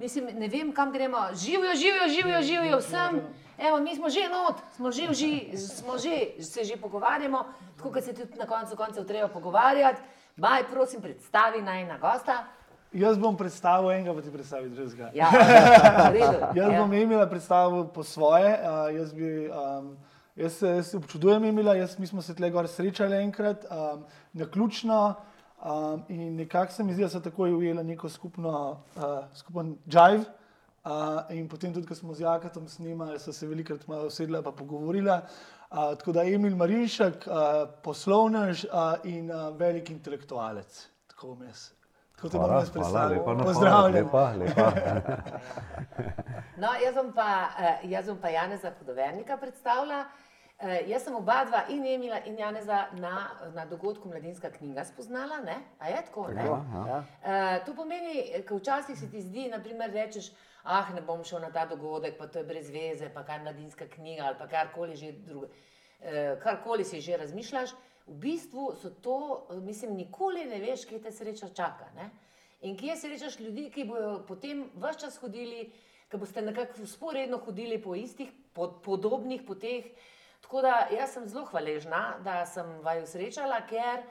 Mislim, ne vem, kam gremo. Živijo, živijo, živijo, živijo vsem. Evo, mi smo že not, smo že, že, smo že, se že pogovarjamo, tako kot se tudi na koncu koncev treba pogovarjati. Baj, prosim, predstavi naj na gosta. Jaz bom predstavil enega, pa ti predstavi drugega. Ja. Jaz Ja. bom imela predstavo po svoje. Uh, jaz, bi, um, jaz jaz občudujem imela, jaz, mi smo se tle gor srečali enkrat, um, naključno. Um, in nekako se mi zdi, da so takoj ujeli neko skupno, uh, skupen jive. Uh, in potem tudi, ko smo z Jakatom snimali, so se velikokrat malo usedla in pogovorila. Uh, tako da Emil Marinšek, uh, poslovnež uh, in uh, velik intelektualec. Tako bom jaz. Tako te bom jaz predstavil. Pozdravljen. lepa, lepa. No, jaz bom pa, eh, jaz bom pa Janeza Hudovernika predstavila. Eh, Jaz sem oba dva in Emila in Janeza na, na dogodku Mladinska knjiga spoznala, ne? A je tako, ne? Tako, ja. Uh, to pomeni, ker včasih se ti zdi, naprimer, rečeš, ah, ne bom šel na ta dogodek, pa to je brez veze, pa kaj mladinska knjiga ali pa karkoli že drugo. Uh, karkoli si že razmišljaš, v bistvu so to, eh, mislim, nikoli ne veš, kje te sreča čaka. Ne? In kje srečaš ljudi, ki bodo potem vse čas hodili, ki boste nekako usporedno hodili po istih, pod, podobnih poteh. Tako da jaz sem zelo hvaležna, da sem vaju srečala, ker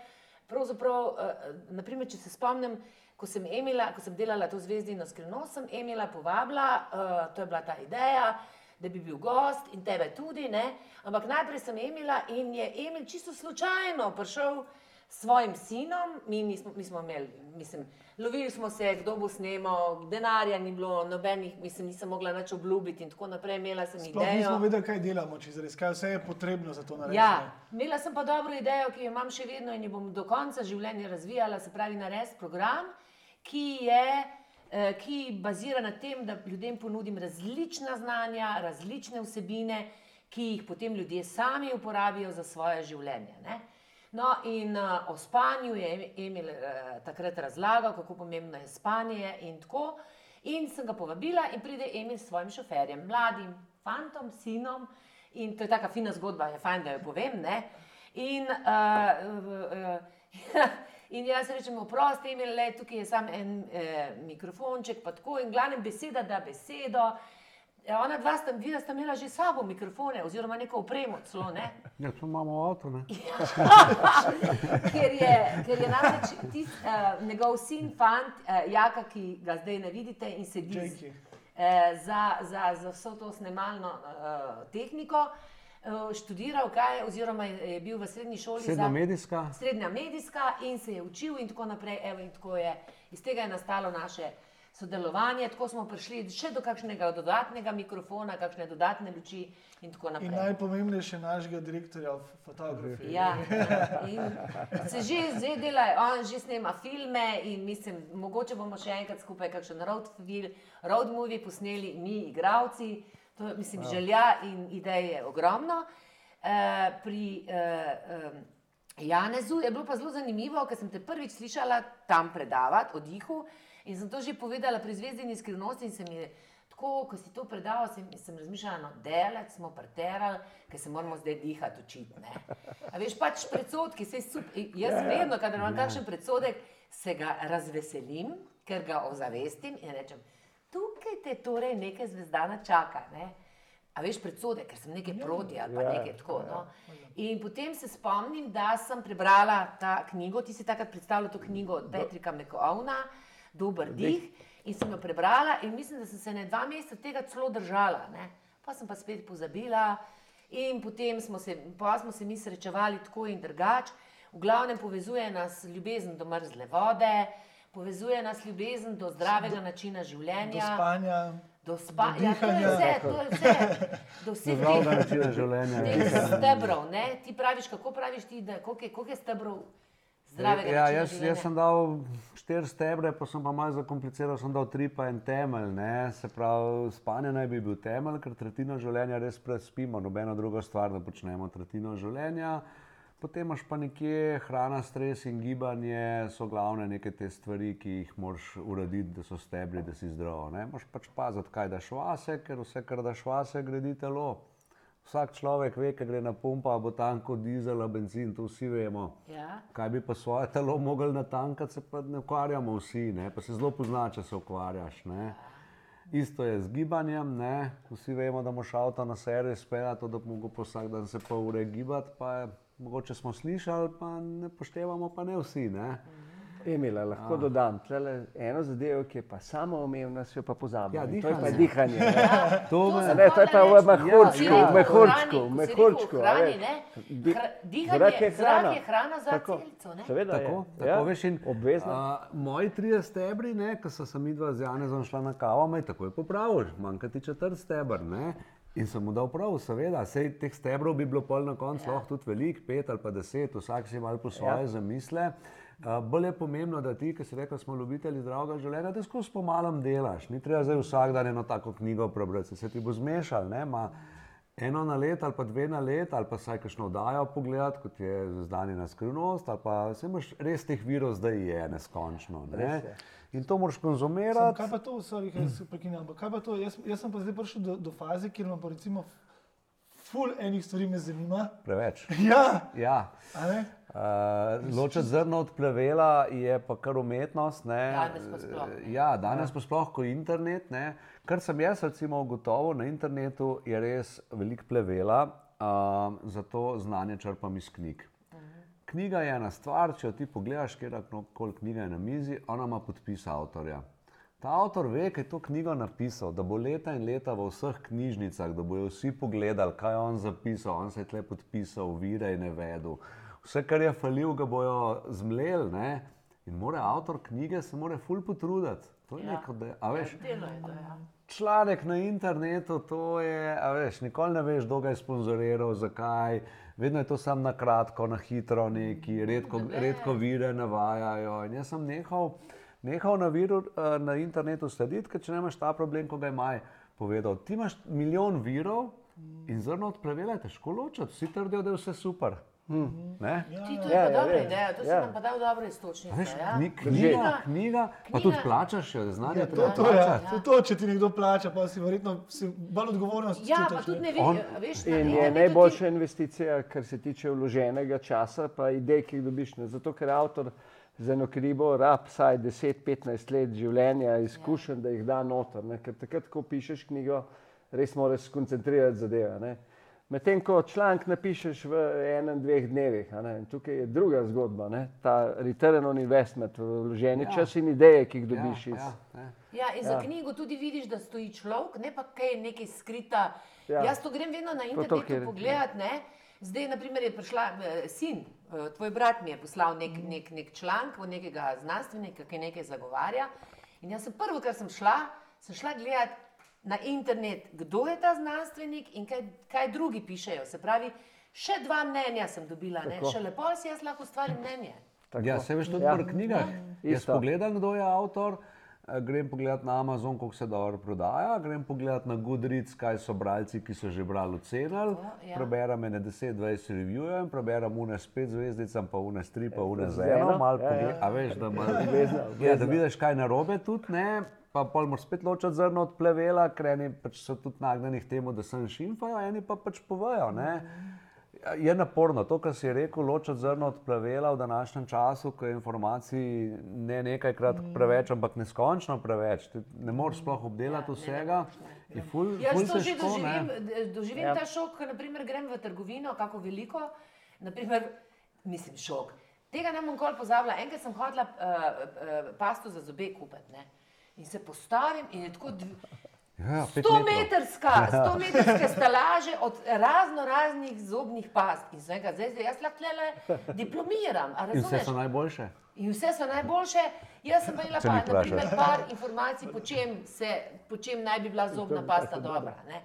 pravzaprav, uh, naprimer, če se spomnim, ko sem, imela, ko sem delala to zvezdino skrivnost, sem Emila povabila, uh, to je bila ta ideja, da bi bil gost in tebe tudi, ne? ampak najprej sem Emila in je Emil čisto slučajno prišel s svojim sinom, mi, nismo, mi smo imeli, mislim, lovili smo se, kdo bo snemal, denarja ni bilo, nobenih, mislim, nisem mogla nič obljubiti in tako naprej, imela sem Sploh idejo. nismo vedeli, kaj delamo, če zares, kaj vse je potrebno za to narediti. Ja, imela sem pa dobro idejo, ki jo imam še vedno in jo bom do konca življenja razvijala, se pravi, narediti program, ki je. eh, Ki bazira na tem, da ljudem ponudim različna znanja, različne vsebine, ki jih potem ljudje sami uporabijo za svoje življenje. Ne? No, in uh, o spanju je Em- Emil uh, takrat razlagal, kako pomembno je spanje in tako. In sem ga povabila in pride Emil s svojim šoferjem, mladim fantom, sinom. In to je tako fina zgodba, je fajn, da jo povem. Ne? In, uh, uh, in jaz rečem, oprosti, Emil, le, tukaj je samo en eh, mikrofonček, pa tako in glavnem beseda da besedo. Ja, Ona dva sta, videla, sta imela že s sabo mikrofone, oziroma neko opremo, celo ne. Ja, to imamo avtu, ne? ker je, ker je namreč tis, uh, njegov sin, fant, uh, Jaka, ki ga zdaj ne vidite in sedi z- eh, za, za, za vso to snemalno uh, tehniko, uh, študiral kaj, oziroma je, bil v srednji šoli Srednja za medijska. srednja medijska in se je učil in tako naprej. Evo, in tako je, iz tega je nastalo naše sodelovanje, tako smo prišli še do kakšnega dodatnega mikrofona, kakšne dodatne luči in tako naprej. In najpomembnejše našega direktorja v fotografiji. Ja, in se že zdaj dela, on že snema filme in mislim, mogoče bomo še enkrat skupaj kakšen road, film, road movie posneli, mi, igravci. To mislim, želja in ideje je ogromno. E, pri e, e, Janezu je bilo pa zelo zanimivo, ker sem te prvič slišala tam predavati o dihu in sem to že povedala pri Zvezdini skrivnosti in se mi je tako, ko si to predaval, sem, sem razmišljala, no, delec smo preterali, ker se moramo zdaj dihati učiti. A veš, pač predsodki, se super. Jaz vedno, kadar imam kakšen predsodek, se ga razveselim, ker ga ozavestim in rečem, tukaj te torej nekaj zvezdana čaka. Ne? A veš, predsodek, ker sem nekaj proti ali pa Ja, nekaj tako. No? In potem se spomnim, da sem prebrala ta knjigo, ti si takrat predstavljal to knjigo Petrika Mekovna, Dober dih. In sem jo prebrala in mislim, da sem se ne dva meseca tega celo držala. Ne? Pa sem pa spet pozabila in potem smo se, pa smo se mi srečevali tako in drugače. V glavnem povezuje nas ljubezen do mrzle vode, povezuje nas ljubezen do zdravega načina Do življenja. spanja. Do spa- do ja, to je dihanja. vse, to je vse. Do vseh teh, načina življenja. teh stebrov, ne? Ti praviš, kako praviš ti, da koliko je, koliko je stebrov zdravega Ja, jaz, jaz sem dal štiri stebre, pa sem pa malo zakompliciral, sem dal tri pa en temelj. Ne? Se pravi, spanje naj bi bil temelj, ker tretjino življenja res prespimo, nobena druga stvar, da počnemo tretjino življenja. Potem imaš pa nekje hrana, stres in gibanje, so glavne neke te stvari, ki jih moraš urediti, da so stebri, da si zdrav. Ne? Moš pač paziti, kaj daš vase, ker vse, kar daš vase, gradi telo. Vsak človek ve, kaj gre na pumpa, bo tanko dizel, benzin, to vsi vemo. Ja. Kaj bi pa svoje telo mogli natankati, se pa ne ukvarjamo vsi, ne? pa se zelo pozna, če se ukvarjaš. Ne? Isto je z gibanjem, ne? vsi vemo, da moš avto na servis speljati, da bi mogel vsak dan se pol ure gibati, pa je, mogoče smo slišali, pa ne poštevamo pa ne vsi. Ne? Emila, lahko Ja. dodam tlele eno zadevo, ki je pa samo omejena, si jo pa pozabim. Ja, to je pa dihanje. dihanje. ne. To To Ne, to je pa v mehurčku, Ja, v mehurčku, v si mehurčku. a Dihanje, je zrak hrana. je hrana za Tako. celico. ne? Seveda je. Tako, Ja. tako veš, in, Obvezno. a, moji trije stebri, ko so se mi dva z Janezom šla na kavo, me je takoj popravil, manjka ti četrt stebr. Ne? In sem mu dal prav, seveda, sej teh stebrov bi bilo pol na koncu Ja. lahko tudi velik, pet ali pa deset, vsak si malo po svoje Ja. zamisle. Bolj je pomembno, da ti, ki si rekel, smo ljubitelji zdravega življenja, da skozi po malem delaš. Ni treba zdaj vsak dan eno tako knjigo prebrati, se ti bo zmešal. Ne? Ma, eno na let ali pa dve na let, ali pa saj kakšno oddajo pogledati, kot je znani skrivnost, ali pa se imaš res teh virov zdaj je neskončno. Ne? In to moraš Sam, konzumirati. kaj pa to, sorry, kaj prekinjam, kaj pa to, jaz, jaz sem pa zdaj prišel do, do faze, kjer imam pa recimo ful enih stvari me zanima. Preveč. Ja, Ja. a ne? Uh, ločiti zrno od plevela je pa kar umetnost. Ne? Danes pa sploh, ne. Ja, danes pa sploh kot internet. Ne? Kar sem jaz recimo ugotovil na internetu, je res veliko plevela, uh, zato znanje črpam iz knjig. Knjiga je ena stvar, če jo ti pogledaš, kjerkoli knjiga je na mizi, ona ima podpis avtorja. Ta avtor ve, kaj je to knjigo napisal, da bo leta in leta v vseh knjižnicah, da bojo vsi pogledali, kaj je on zapisal, on se je tle podpisal, vire je navedel. Vse, kar je falil, ga bojo zmleli. Ne? In mora avtor knjige se mora ful potruditi. To je Ja. neko, da, a veš, Delo je to, ja. članek na internetu, to je, a veš, nikoli ne veš, kdo ga je sponzoriral, zakaj. Vedno je to samo na kratko, na hitro, neki redko, redko vire navajajo. In jaz sem nehal, nehal na, viru, eh, na internetu slediti, ker če ne imaš ta problem, ko ga je Maj povedal. Ti imaš milijon virov in zrno od pravila je težko ločiti. Vsi trdijo, da je vse super. Ne? Ti, to Ja, je pa ja, dobra ja. ideja, to si Ja. nam pa dal dobro istočnico. Veš, Ja? kni, knjiga, knjiga, pa tudi knjiga- plačaš jo, znanje Ja, ja, to, treba to, ja, plačati. to, to, če ti nekdo plača, pa si verjetno si bolj odgovornost Ja, čutiš, pa tudi ne. ne On- veš, na In je najboljša investicija, kar se tiče vloženega časa, pa idej, ki jih dobiš. Ne? Zato, ker avtor za eno kribo rab vsaj 10-15 let življenja, izkušenj, da jih da noter. Ne? Ker takrat, ko pišeš knjigo, res moraš skoncentrirati zadeve. Ne? Medtem ko članek napišeš v enem, dveh dnevih, a ne? In tukaj je druga zgodba, ne? ta return on investment, vloženi Ja. ja. čas in ideje, ki jih dobiš Ja, iz. ja, ne. Ja, in za Ja. knjigo tudi vidiš, da stoji človek, ne pa kaj nekaj skrita. Ja. Ja. Jaz to grem vedno na to, internetu kjer- pogledat. Ne? Zdaj, naprimer, je prišla eh, sin, tvoj brat mi je poslal nek, nek, nek članek od nekega znanstvenika, ki nekaj zagovarja. In jaz sem prvo, kar sem šla, sem šla gledat na internet, kdo je ta znanstvenik in kaj, kaj drugi pišejo. Se pravi, še dva mnenja sem dobila, ne? Tako. še lepo si jaz lahko ustvarim mnenje. Tako. Ja, se veš tudi Ja. pri knjigah. Jaz Isto. pogledam, kdo je avtor, eh, grem pogledat na Amazon, koliko se dobro prodaja, grem pogledat na Goodreads, kaj so bralci, ki so že brali, ocenili. ja. Preberem ene 10-20 revijev in preberem une s pet zvezdicam, pa une s tri, pa une z eno, malo ja, ja. pogled- a veš, da, malo, Obvezno, ja, da vidiš, kaj narobe tudi, ne. Pa pol moraš spet ločiti zrno od plevela, ker eni pač so tudi nagnjeni k temu, da se šimfajo, eni pa pač povejo. Ne? Je naporno to, kar si rekel, ločiti zrno od plevela v današnjem času, ko je informacij ne nekajkrat preveč, ampak neskončno preveč. Ti ne moreš sploh obdelati Ja, ne, ne vsega. moreš, ne. Je ful, Jaz ful to že ne. doživim, d- doživim Ja. ta šok, ko naprimer, grem v trgovino, kako veliko, naprimer, mislim, šok. Tega ne bom nikoli pozabila. Enkrat sem hodila uh, uh, pasto za zobe kupiti ne? in se postavim in je tako dv... Ja, pet 100 metrov. metrska, 100 metrske stalaže od razno raznih zobnih past. In zdaj, zdaj, zdaj jaz lahko tle diplomiram, In vse so najboljše. In vse so najboljše. Jaz sem imela pa, mi na primer, vprašaš. par informacij, po čem, se, po čem naj bi bila zobna pasta dobra. Ne?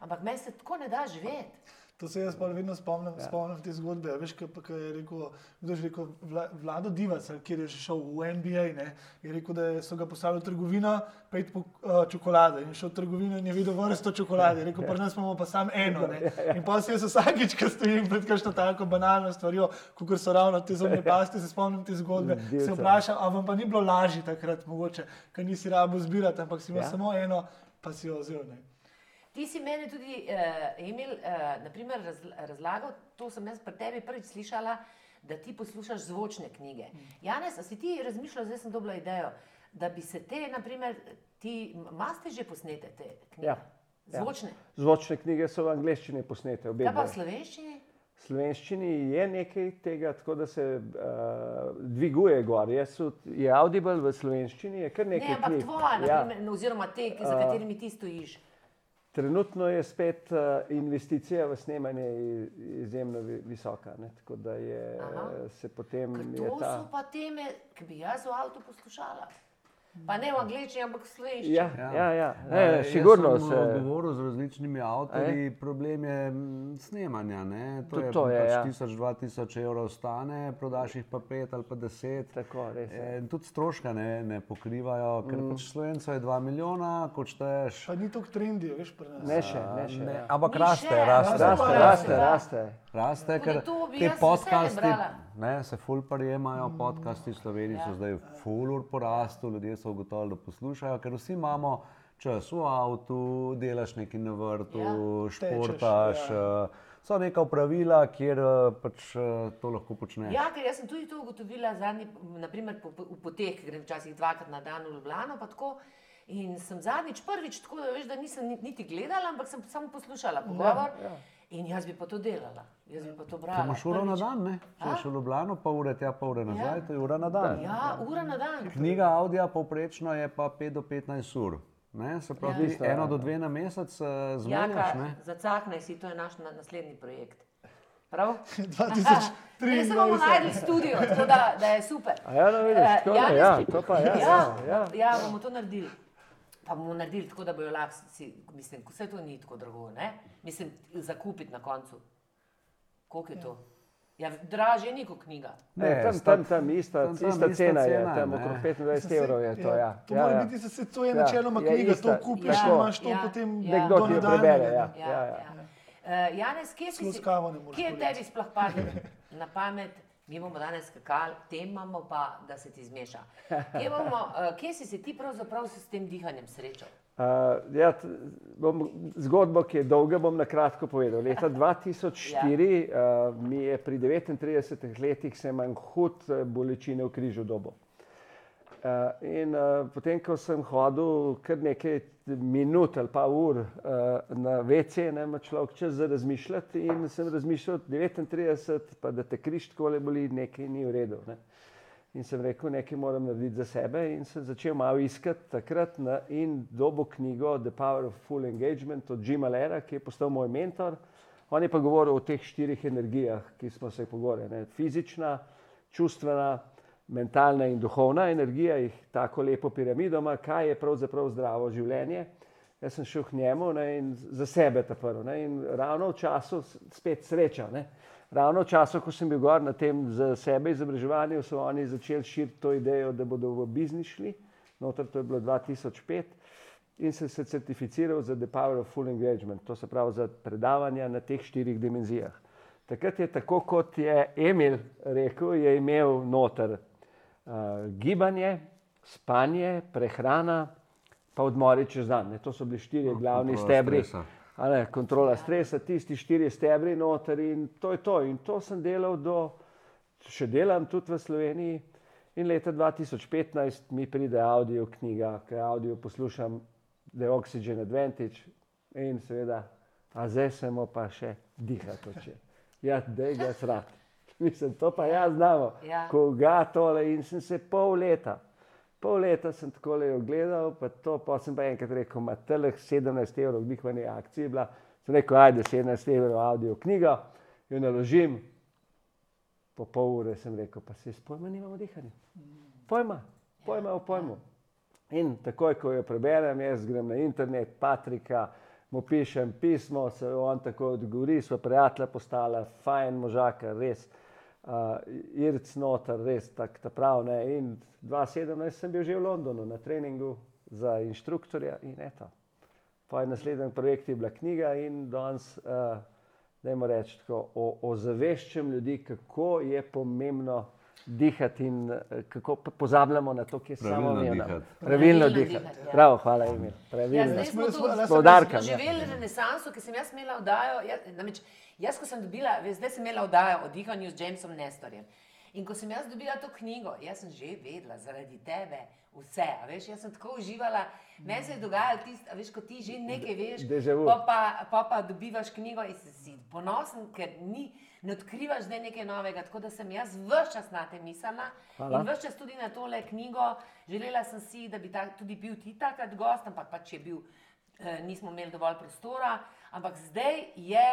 Ampak meni se tako ne da živeti. To se jaz pa vedno spomnim, ja. spomnim te zgodbe. Veš, kaj, pa, kaj je rekel, kdo je rekel, Vla, Vlado Divac, kjer je šel v NBA, ne, je rekel, da so ga poslali v trgovino, pet po uh, čokolade. In šel v trgovino in je videl vrsto čokolade. Je rekel, pri nas imamo pa samo eno. Ne. In pa si jaz vsakič, ko stojim pred kakšno tako banalno stvarjo, kot so ravno te zobne paste, se spomnim te zgodbe. Delca. Se vprašam, a vam pa ni bilo lažje takrat, mogoče, ker nisi rabo zbirati, ampak si imel Ja. ja. samo eno, pa si jo vzel. Ne. Ti si meni tudi, uh, Emil, uh, naprimer, raz, razlagal, to sem jaz pri tebi prvič slišala, da ti poslušaš zvočne knjige. Janes, a si ti razmišljal, zdaj sem dobila idejo, da bi se te, naprimer, ti maste že posnete, te knjige. Ja, ja. Zvočne. Zvočne knjige so v angleščini posnete, obe. Kaj pa v slovenščini? V slovenščini je nekaj tega, tako da se uh, dviguje gor. Je, so, je Audible v slovenščini, je kar Ne, nekaj ampak knjig. tvoja, Ja. naprimer, no, oziroma te, za katerimi ti stojiš. Trenutno je spet uh, investicija v snemanje izjemno vi- visoka. Ne? Tako da je, Aha. se potem Ker to ta. so pa teme, ki bi jaz v avtu poslušala. Pa ne v angleščini, ampak v slovenščini. Ja, ja, ja. Ne, Ja, jaz sigurno se. govoril z različnimi avtorji, problem je snemanja. Ne? To Tudi je, to je, pač ja. 1000-2000 evrov stane, prodaš jih pa 5 ali pa 10. Tako, res je. In tudi stroška ne, ne pokrivajo, ker Mm. pač Slovencev je 2 milijona, ko šteješ. Pa ni to trendi, veš, pri nas. Ne še, ne še. Ne, ja. ampak Ni raste, še. raste. Raste, Raste, Ja, raste, ja. raste. Raste, Tako ker da to bi te jaz z veseljem podcasti, brala. Ne, se ful prijemajo, podcasti v Sloveniji so Ja. zdaj ful ur porastu, ljudje so ugotovili, da poslušajo, ker vsi imamo čas v avtu, delaš nekaj na vrtu, Ja. športaš. Tečeš, eh, So neka pravila, kjer eh, pač eh, to lahko počneš. Ja, ker jaz sem tudi to ugotovila zadnji, naprimer po, po, v poteh, ker grem včasih dvakrat na dan v Ljubljano, pa tako. In sem zadnjič, prvič tako, da, veš, da nisem ni- niti gledala, ampak sem samo poslušala pogovor. ja. In jaz bi pa to delala, jaz bi pa to brala. imaš uro na dan, ne? če si v Ljubljano, pa ure tja, pa ure nazaj, Ja. to je ura na dan. Ja, ura na dan. Knjiga Audija povprečno je pa 5 do 15 ur. Ne? Se pravi, Ja. eno do dve na mesec uh. Jaka, ne? zacaknaj si, to je naš na, naslednji projekt. Prav? 2023. Ne se bomo najdli studio, tako da, da je super. A ja, no, vidiš, Eh, tako da, Janez ja, to pa ja, ja, ja, ja. ja, bomo to naredili. Pa bomo naredili tako, da bojo lahko, si, mislim, vse to ni tako drago, ne? Mislim, zakupiti na koncu. Koliko je to? Ja, dražje ni kot knjiga. Ne, Ne, tam, tam, tam ista, tam- tam ista ista cena je, cena, tam ne. okrog 25 evrov je to. Ja. To ja, mora ja. biti, se, to je Ja, načeloma je knjiga, ista. to kupiš, Ja, imaš to ja, potem ja. Nekdo do ti jo prebere, ne. ja. Ja, ja, ja. ja. Uh, Janez, kje si, kje tebi sploh pade na pamet? Mi bomo danes skakali, tem imamo pa, da se ti zmeša. Kje, bomo, uh, kje si se ti pravzaprav s tem dihanjem srečal? Uh, ja, bom, zgodbo, ki je dolga, bom na kratko povedal. Leta 2004 Ja. uh, mi je pri 39 letih se manj hud bolečine v križu dobo. Uh, in uh, potem, ko sem hodil kar nekaj minut ali pa ur uh, na WC, ne ima človek čas za razmišljati, in sem razmišljal, 39, pa da te križ tako le boli, nekaj ni v redu. Ne. In sem rekel, nekaj moram narediti za sebe, in sem začel malo iskati takrat na, in dobo knjigo The Power of Full Engagement od Jima Lera, ki je postal moj mentor. On je pa govoril o teh štirih energijah, ki smo se jih pogovarjali: fizična, čustvena, mentalna in duhovna energija, jih tako lepo piramidoma, kaj je pravzaprav zdravo življenje. Jaz sem šel k njemu ne, in za sebe ta prvo. Ne, in ravno v času, spet sreča, ne, ravno v času, ko sem bil gor na tem za sebe izobraževanju, so oni začeli širiti to idejo, da bodo v biznis šli. Notor to je bilo 2005 in sem se certificiral za The Power of Full Engagement, to se pravi za predavanja na teh štirih dimenzijah. Takrat je tako, kot je Emil rekel, je imel noter gibanje, spanje, prehrana, pa odmori čez dan. Ne? To so bili štirje glavni kontrola stebri. stresa. Ne, kontrola stresa, tisti štiri stebri noter in to je to. In to sem delal do, še delam tudi v Sloveniji. In leta 2015 mi pride audio knjiga, ki audio poslušam, The Oxygen Advantage in seveda, a zdaj se mu pa še dihati. Ja, da ga srat. Mislim, to pa jaz znamo. Ja. Koga tole in sem se pol leta, pol leta sem tako le ogledal, pa to, pa sem pa enkrat rekel, ima teleh 17 evrov, dihanje akcije je bila. Sem rekel, ajde 17 evrov audio knjigo, jo naložim. Po pol ure sem rekel, pa se s pojma nimamo dihanja. Pojma, pojma o pojmu. In takoj, ko jo preberem, jaz grem na internet, Patrika, mu pišem pismo, se on tako odgovori, smo prijatelja postala, fajn možaka, res. Uh, Irc noter, res tak ta prav. Ne? In 2017 sem bil že v Londonu na treningu za inštruktorja in eto. Pa je naslednji projekt je bila knjiga in danes, uh, dajmo reči tako, ozaveščam ljudi, kako je pomembno dihati in eh, kako pozabljamo na to, ki je Pravilno samoumevno. dihati. Pravilno Pravilno dihati. dihati, ja. Prav, hvala Emil. Ja, Pravilno. zdaj smo Smo- tu smo- Poudarkam, ja. renesanso, ki sem jaz imela vdajo. Jaz, namreč, jaz, ko sem dobila, zdaj sem imela vdajo o dihanju z Jamesom Nestorjem. In ko sem jaz dobila to knjigo, jaz sem že vedela zaradi tebe vse. Veš, jaz sem tako uživala, meni se je dogajalo tisto, veš, ko ti že nekaj veš, pa pa, pa pa dobivaš knjigo in si, si ponosen, ker ni, ne odkrivaš zdaj nekaj novega. Tako da sem jaz vse čas na te mislila Hvala. in vse čas tudi na tole knjigo. Želela sem si, da bi ta, tudi bil ti takrat gost, ampak pač je bil, eh, nismo imeli dovolj prostora. Ampak zdaj je,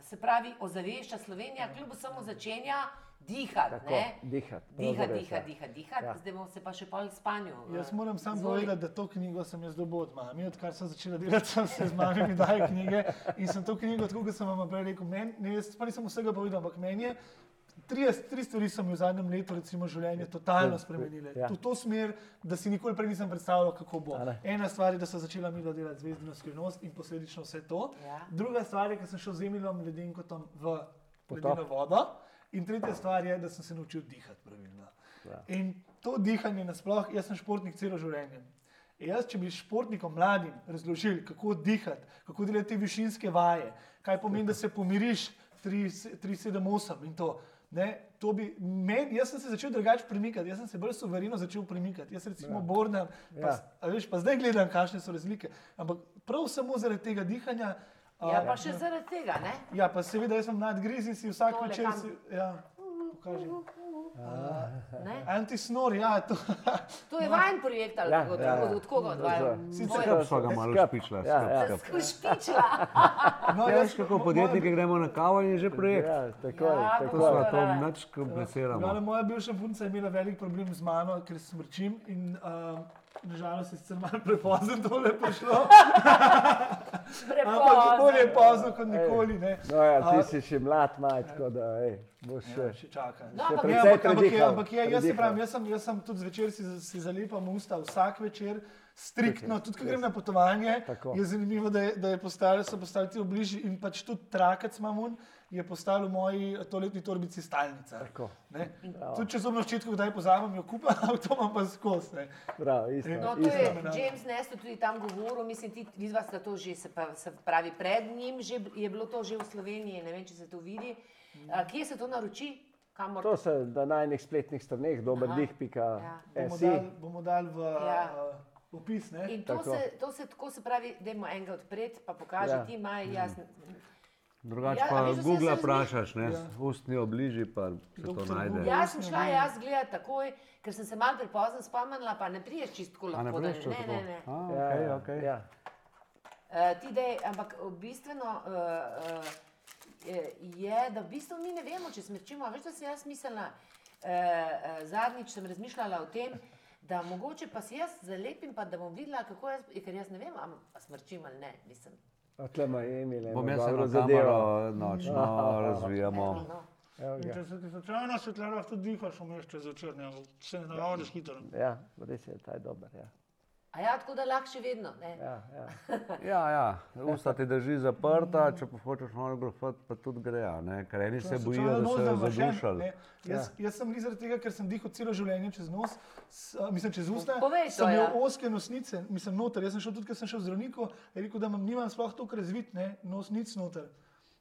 se pravi, ozavešča Slovenija, kljub vsemu začenja dihati. Dihati, Dihati, dihati, ja. dihati, dihati. Ja. Zdaj bomo se pa še pol spanju. eh, Jaz moram samo Izvoli. povedati, da to knjigo sem jaz dobil od mami. Odkar sem začela delati, sem se z mami mi daje knjige in sem to knjigo, tako kot sem vam prej rekel, meni, ne, jaz pa nisem vsega povedal, ampak meni je. Tri, tri stvari so mi v zadnjem letu, recimo, življenje totalno spremenile. Ja. Ja. V to smer, da si nikoli prej nisem predstavljal, kako bo. A ne. Ena stvar je, da sem začela mi delati zvezdno skrivnost in posledično vse to. Ja. Druga stvar je, da sem šel z Emilom ledenkotom v Potop. ledeno vodo. In tretja stvar je, da sem se naučil dihati pravilno. Ja. In to dihanje nasploh, jaz sem športnik celo življenje. In jaz, če bi športnikom mladim razložil, kako dihati, kako delati te višinske vaje, kaj pomeni, da se pomiriš 3-7-8 in to. Ne, to bi, men, jaz sem se začel drugače premikati, jaz sem se bolj suvereno začel premikati. Jaz recimo ja. bornem, pa, Ja. veš, pa zdaj gledam, kakšne so razlike. Ampak prav samo zaradi tega dihanja. A, Ja, pa še zaradi tega, ne? Ja, pa seveda, jaz sem nadgriz in si vsak Tole, večer. Si, ja, pokaži. ne? Antisnor, ja, to. To je vajen projekt ali Ja, od, ja, ja. od, od koga od vaju? Sicer Skrb so ga malo špičila. Ja, ja. skrb. Skušpičila. No, Ja, veš, kako podjetniki gremo na kavo in je že projekt. Ja, tako Ja, je. To Tako smo je. to nič kompliciramo. Glavno, moja bivša punca je imela velik problem z mano, ker smrčim in uh, nažalost je sicer malo prepozno tole prišlo. Ampak bolje pozno kot nikoli. Ne. No, ja, ti A, si še mlad, maj, tako da ej, boš še. Še čakam. No, Še ampak- precej Ne, ampak, ampak, je, predihal, ampak je, jaz se predihal. pravim, jaz sem, jaz sem tudi zvečer si, si zalepam usta vsak večer, striktno, tudi ko grem na potovanje. Tako. Je zanimivo, da, je, da je postal, so postali ti obliži in pač tudi trakec mamun je postal v moji toaletni torbici stalnica. Tudi če zobno ščetko kdaj pozabim, jo kupam, ampak to imam pa skozi. ne. Prav, isto. No, to Isto je. James Nesto tudi tam govoril, mislim, ti vidva sta to že, se, pa, se pravi, pred njim že, je bilo to že v Sloveniji, ne vem, če se to vidi. A, kje se to naroči? Kamor? To se na najnih spletnih straneh, Aha. dobrdih.si. Bomo dali bom dal v Ja. uh, opis. Ne? In to Tako. se, to se tako se pravi, dajmo enega odpreti, pa pokaži Ja. ja. ti, maj, jaz. Drugače Ja, pa veš, Google vprašaš, ne, ustni obliži, pa se to Doktor najde. Google. Jaz sem šla jaz gledati takoj, ker sem se malo prepozno spomnila, pa ne priješ čisto A ne lahko. da prejš ne, ne, ne. A, Ja, okej, ja, okej. ja. Uh, ti dej, ampak v bistveno uh, uh, je, da v bistvu mi ne vemo, če smrčimo. A Veš, da sem jaz mislila, uh, uh, zadnjič sem razmišljala o tem, da mogoče pa si jaz zalepim, pa da bom videla, kako jaz, ker jaz ne vem, ali smrčim ali ne. Mislim. A tle ima Emil, Bom jaz eno zadevo. kamero nočno razvijamo. Evo, no. Evo In ga. Če se ti slučajno svetljaš, tudi dihaš vmes čez večer, ne, se ne navadiš hitro. Ja, res je, ta je dober. Ja. A ja, tako da lahko še vedno. Ne? Ja, ja. Ja, ja, usta ti drži zaprta, če pa hočeš malo grofati, pa tudi gre. a Ne? Ker eni se bojijo, da se je zadušali. Jaz, jaz sem bil zaradi tega, ker sem dihal celo življenje čez nos, s, mislim čez usta. Povej to, sem imel ja. oske nosnice, mislim noter. Jaz sem šel tudi, ker sem šel v zdravniku, je rekel, da imam, nimam sploh toliko razvit, ne, nosnic noter.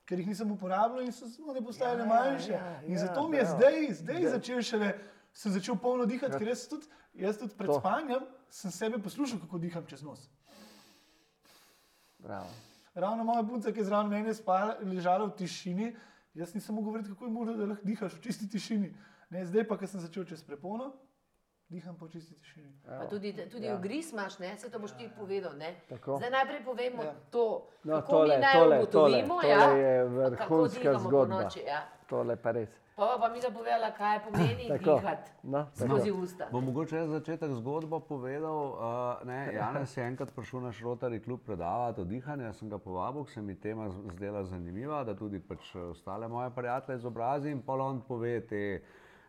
Ker jih nisem uporabljal in so se postajale Ja, manjše. ja, in ja, zato mi je bravo. zdaj, zdaj začel šele, sem začel polno dihati, ker jaz tudi, jaz tudi pred To. spanjem sem sebe poslušal, kako diham čez nos. Bravo. Ravno moja punca, ki je zraven mene spala, ležala v tišini, jaz nisem mogel govoriti, kako je možno, da lahko dihaš v čisti tišini. Ne, zdaj pa, ko sem začel čez prepono, diham po čisti tišini. Pa tudi tudi Ja. ja. ugriz imaš, ne? se to boš ti povedal. Zdaj najprej povemo Ja. ja. to, No, kako tole, mi naj tole, ugotovimo, tole, ja? tole je kako vrhunska zgodba. ponoči. Ja. Tole pa res. Pa pa mi da povedala, kaj pomeni Tako. dihati No, skozi usta. Bom mogoče jaz začetek zgodbo povedal. Uh, ne, Janez je enkrat prišel na Šrotari klub predavati o dihanju, jaz sem ga povabil, ker se mi tema zdela zanimiva, da tudi pač ostale moje prijatelje izobrazim in pol on pove te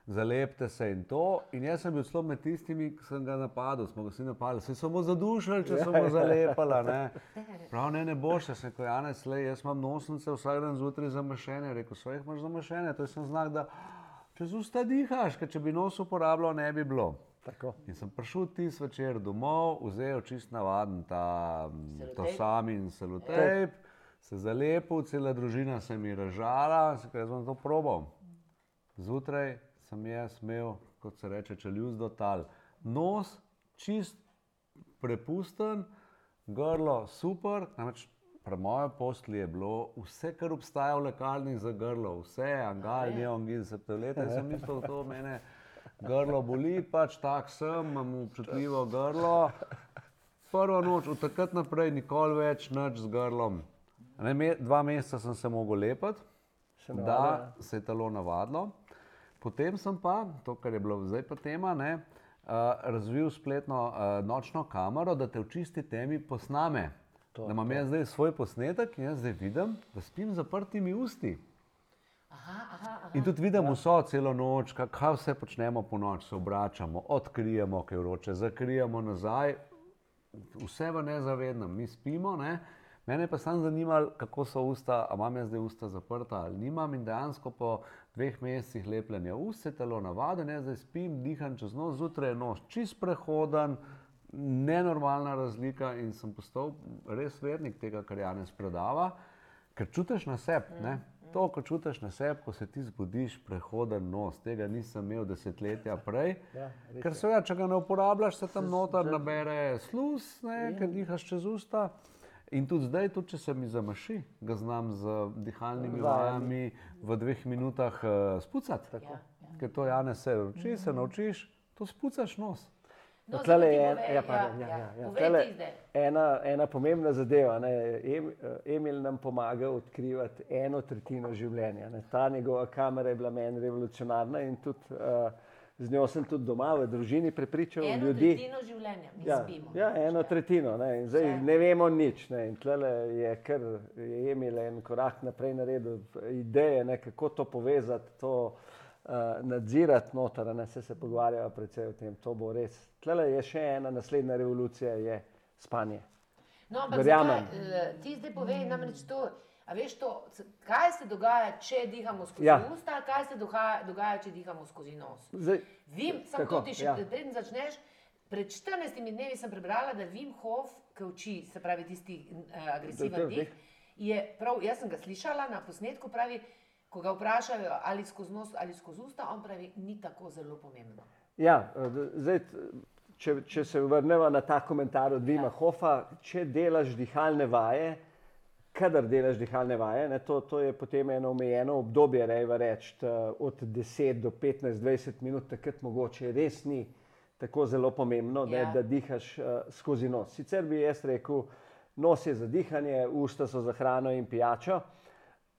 zalepte se in to. In jaz sem bil celo med tistimi, ki sem ga napadel, smo ga vsi napadli, se samo zadušili, če smo ga zalepala. Ne. Prav ne, ne boš, jaz sem rekel, Janez, le, jaz imam nosnice vsak dan zjutraj zamašene, rekel, svojih imaš zamašene, to je sem znak, da čez usta dihaš, ker če bi nos uporabljal, ne bi bilo. Tako. In sem prišel ti zvečer domov, vzel čist navaden ta sam in selotejp, se zalepil, cela družina se mi je ražala, se kaj jaz bom to probal. Zjutraj sem jaz imel, kot se reče, čeljuz do tal. Nos čist prepusten, grlo super, namreč pri mojem poslu je bilo vse, kar obstaja v lekarni za grlo, vse, angal, neongil, septolete, sem mislil, da to mene grlo boli, pač tak sem, imam občutljivo grlo. Prvo noč, od takrat naprej, nikoli več nič z grlom. Ne, dva meseca sem se mogel lepiti, Se da navadilo, se je telo navadilo. Potem sem pa, to, kar je bilo zdaj pa tema, ne, uh, razvil spletno uh, nočno kamero, da te v čisti temi posname. To, da imam jaz zdaj svoj posnetek in jaz zdaj vidim, da spim z zaprtimi usti. Aha, aha, aha. In tudi vidim vso celo noč, ka- kaj vse počnemo po noč, se obračamo, odkrijemo, kaj je vroče, zakrijemo nazaj, vse v nezavednem, mi spimo. Ne? Mene pa samo zanimalo, kako so usta, a imam jaz zdaj usta zaprta ali nimam. In dejansko po dveh mesecih lepljenja ust se telo navadi, jaz zdaj spim, diham čez noč, zjutraj je noč čist prehoden, nenormalna razlika in sem postal res vernik tega, kar Janes predava, ker čutiš na sebi. ne. To, ko čutiš na sebi, ko se ti zbudiš, prehoden nos, tega nisem imel desetletja prej. Ja, Ker seveda, če ga ne uporabljaš, se tam noter nabere sluz, ne, ker dihaš čez usta. In tudi zdaj, tudi če se mi zamaši, ga znam z dihalnimi vajami v dveh minutah uh, spucati. Ja, ja. Ker to Janes se uči, se naučiš, to spucaš nos. No, tlele je en, povej, ja, pardon, ja, ja, ja, ja. Tlele ena, ena pomembna zadeva. Ne. Em, eh, Emil nam pomaga odkrivati eno tretjino življenja. Ne. Ta njegova kamera je bila meni revolucionarna in tudi, uh, z njo sem tudi doma v družini prepričal Eno ljudi. tretjino življenja mi Ja, spimo. ja, eno tretjino. Ne. In Zdaj Vse. ne vemo nič. Ne. In tlele je kar je Emil en korak naprej naredil, ideje, ne, kako to povezati, to uh, nadzirati noter, ne se, se pogovarjava predvsej o tem. To bo res. Tlele je še ena naslednja revolucija, je spanje. No, ampak Verjamem. zakaj, eh, ti zdaj povej namreč to, a veš to, kaj se dogaja, če dihamo skozi Ja. usta, kaj se dogaja, dogaja, če dihamo skozi nos. Zdaj, Vim, samo to ti še, Ja. preden začneš. Pred 14 dnevi sem prebrala, da Vim Hof, ki uči, se pravi tisti uh, agresiven dih, je prav, jaz sem ga slišala na posnetku, pravi, ko ga vprašajo ali skozi nos ali skozi usta, on pravi, ni tako zelo pomembno. Ja, eh, zdaj, če, če se vrnemo na ta komentar od Vima ja. Hofa, če delaš dihalne vaje, kadar delaš dihalne vaje, ne, to, to je potem eno omejeno obdobje, rejva reči, t- od 10 do 15, 20 minut, takrat mogoče res ni tako zelo pomembno, ja. Ja. ne, da dihaš uh, skozi nos. Sicer bi jaz rekel, nos je za dihanje, usta so za hrano in pijačo.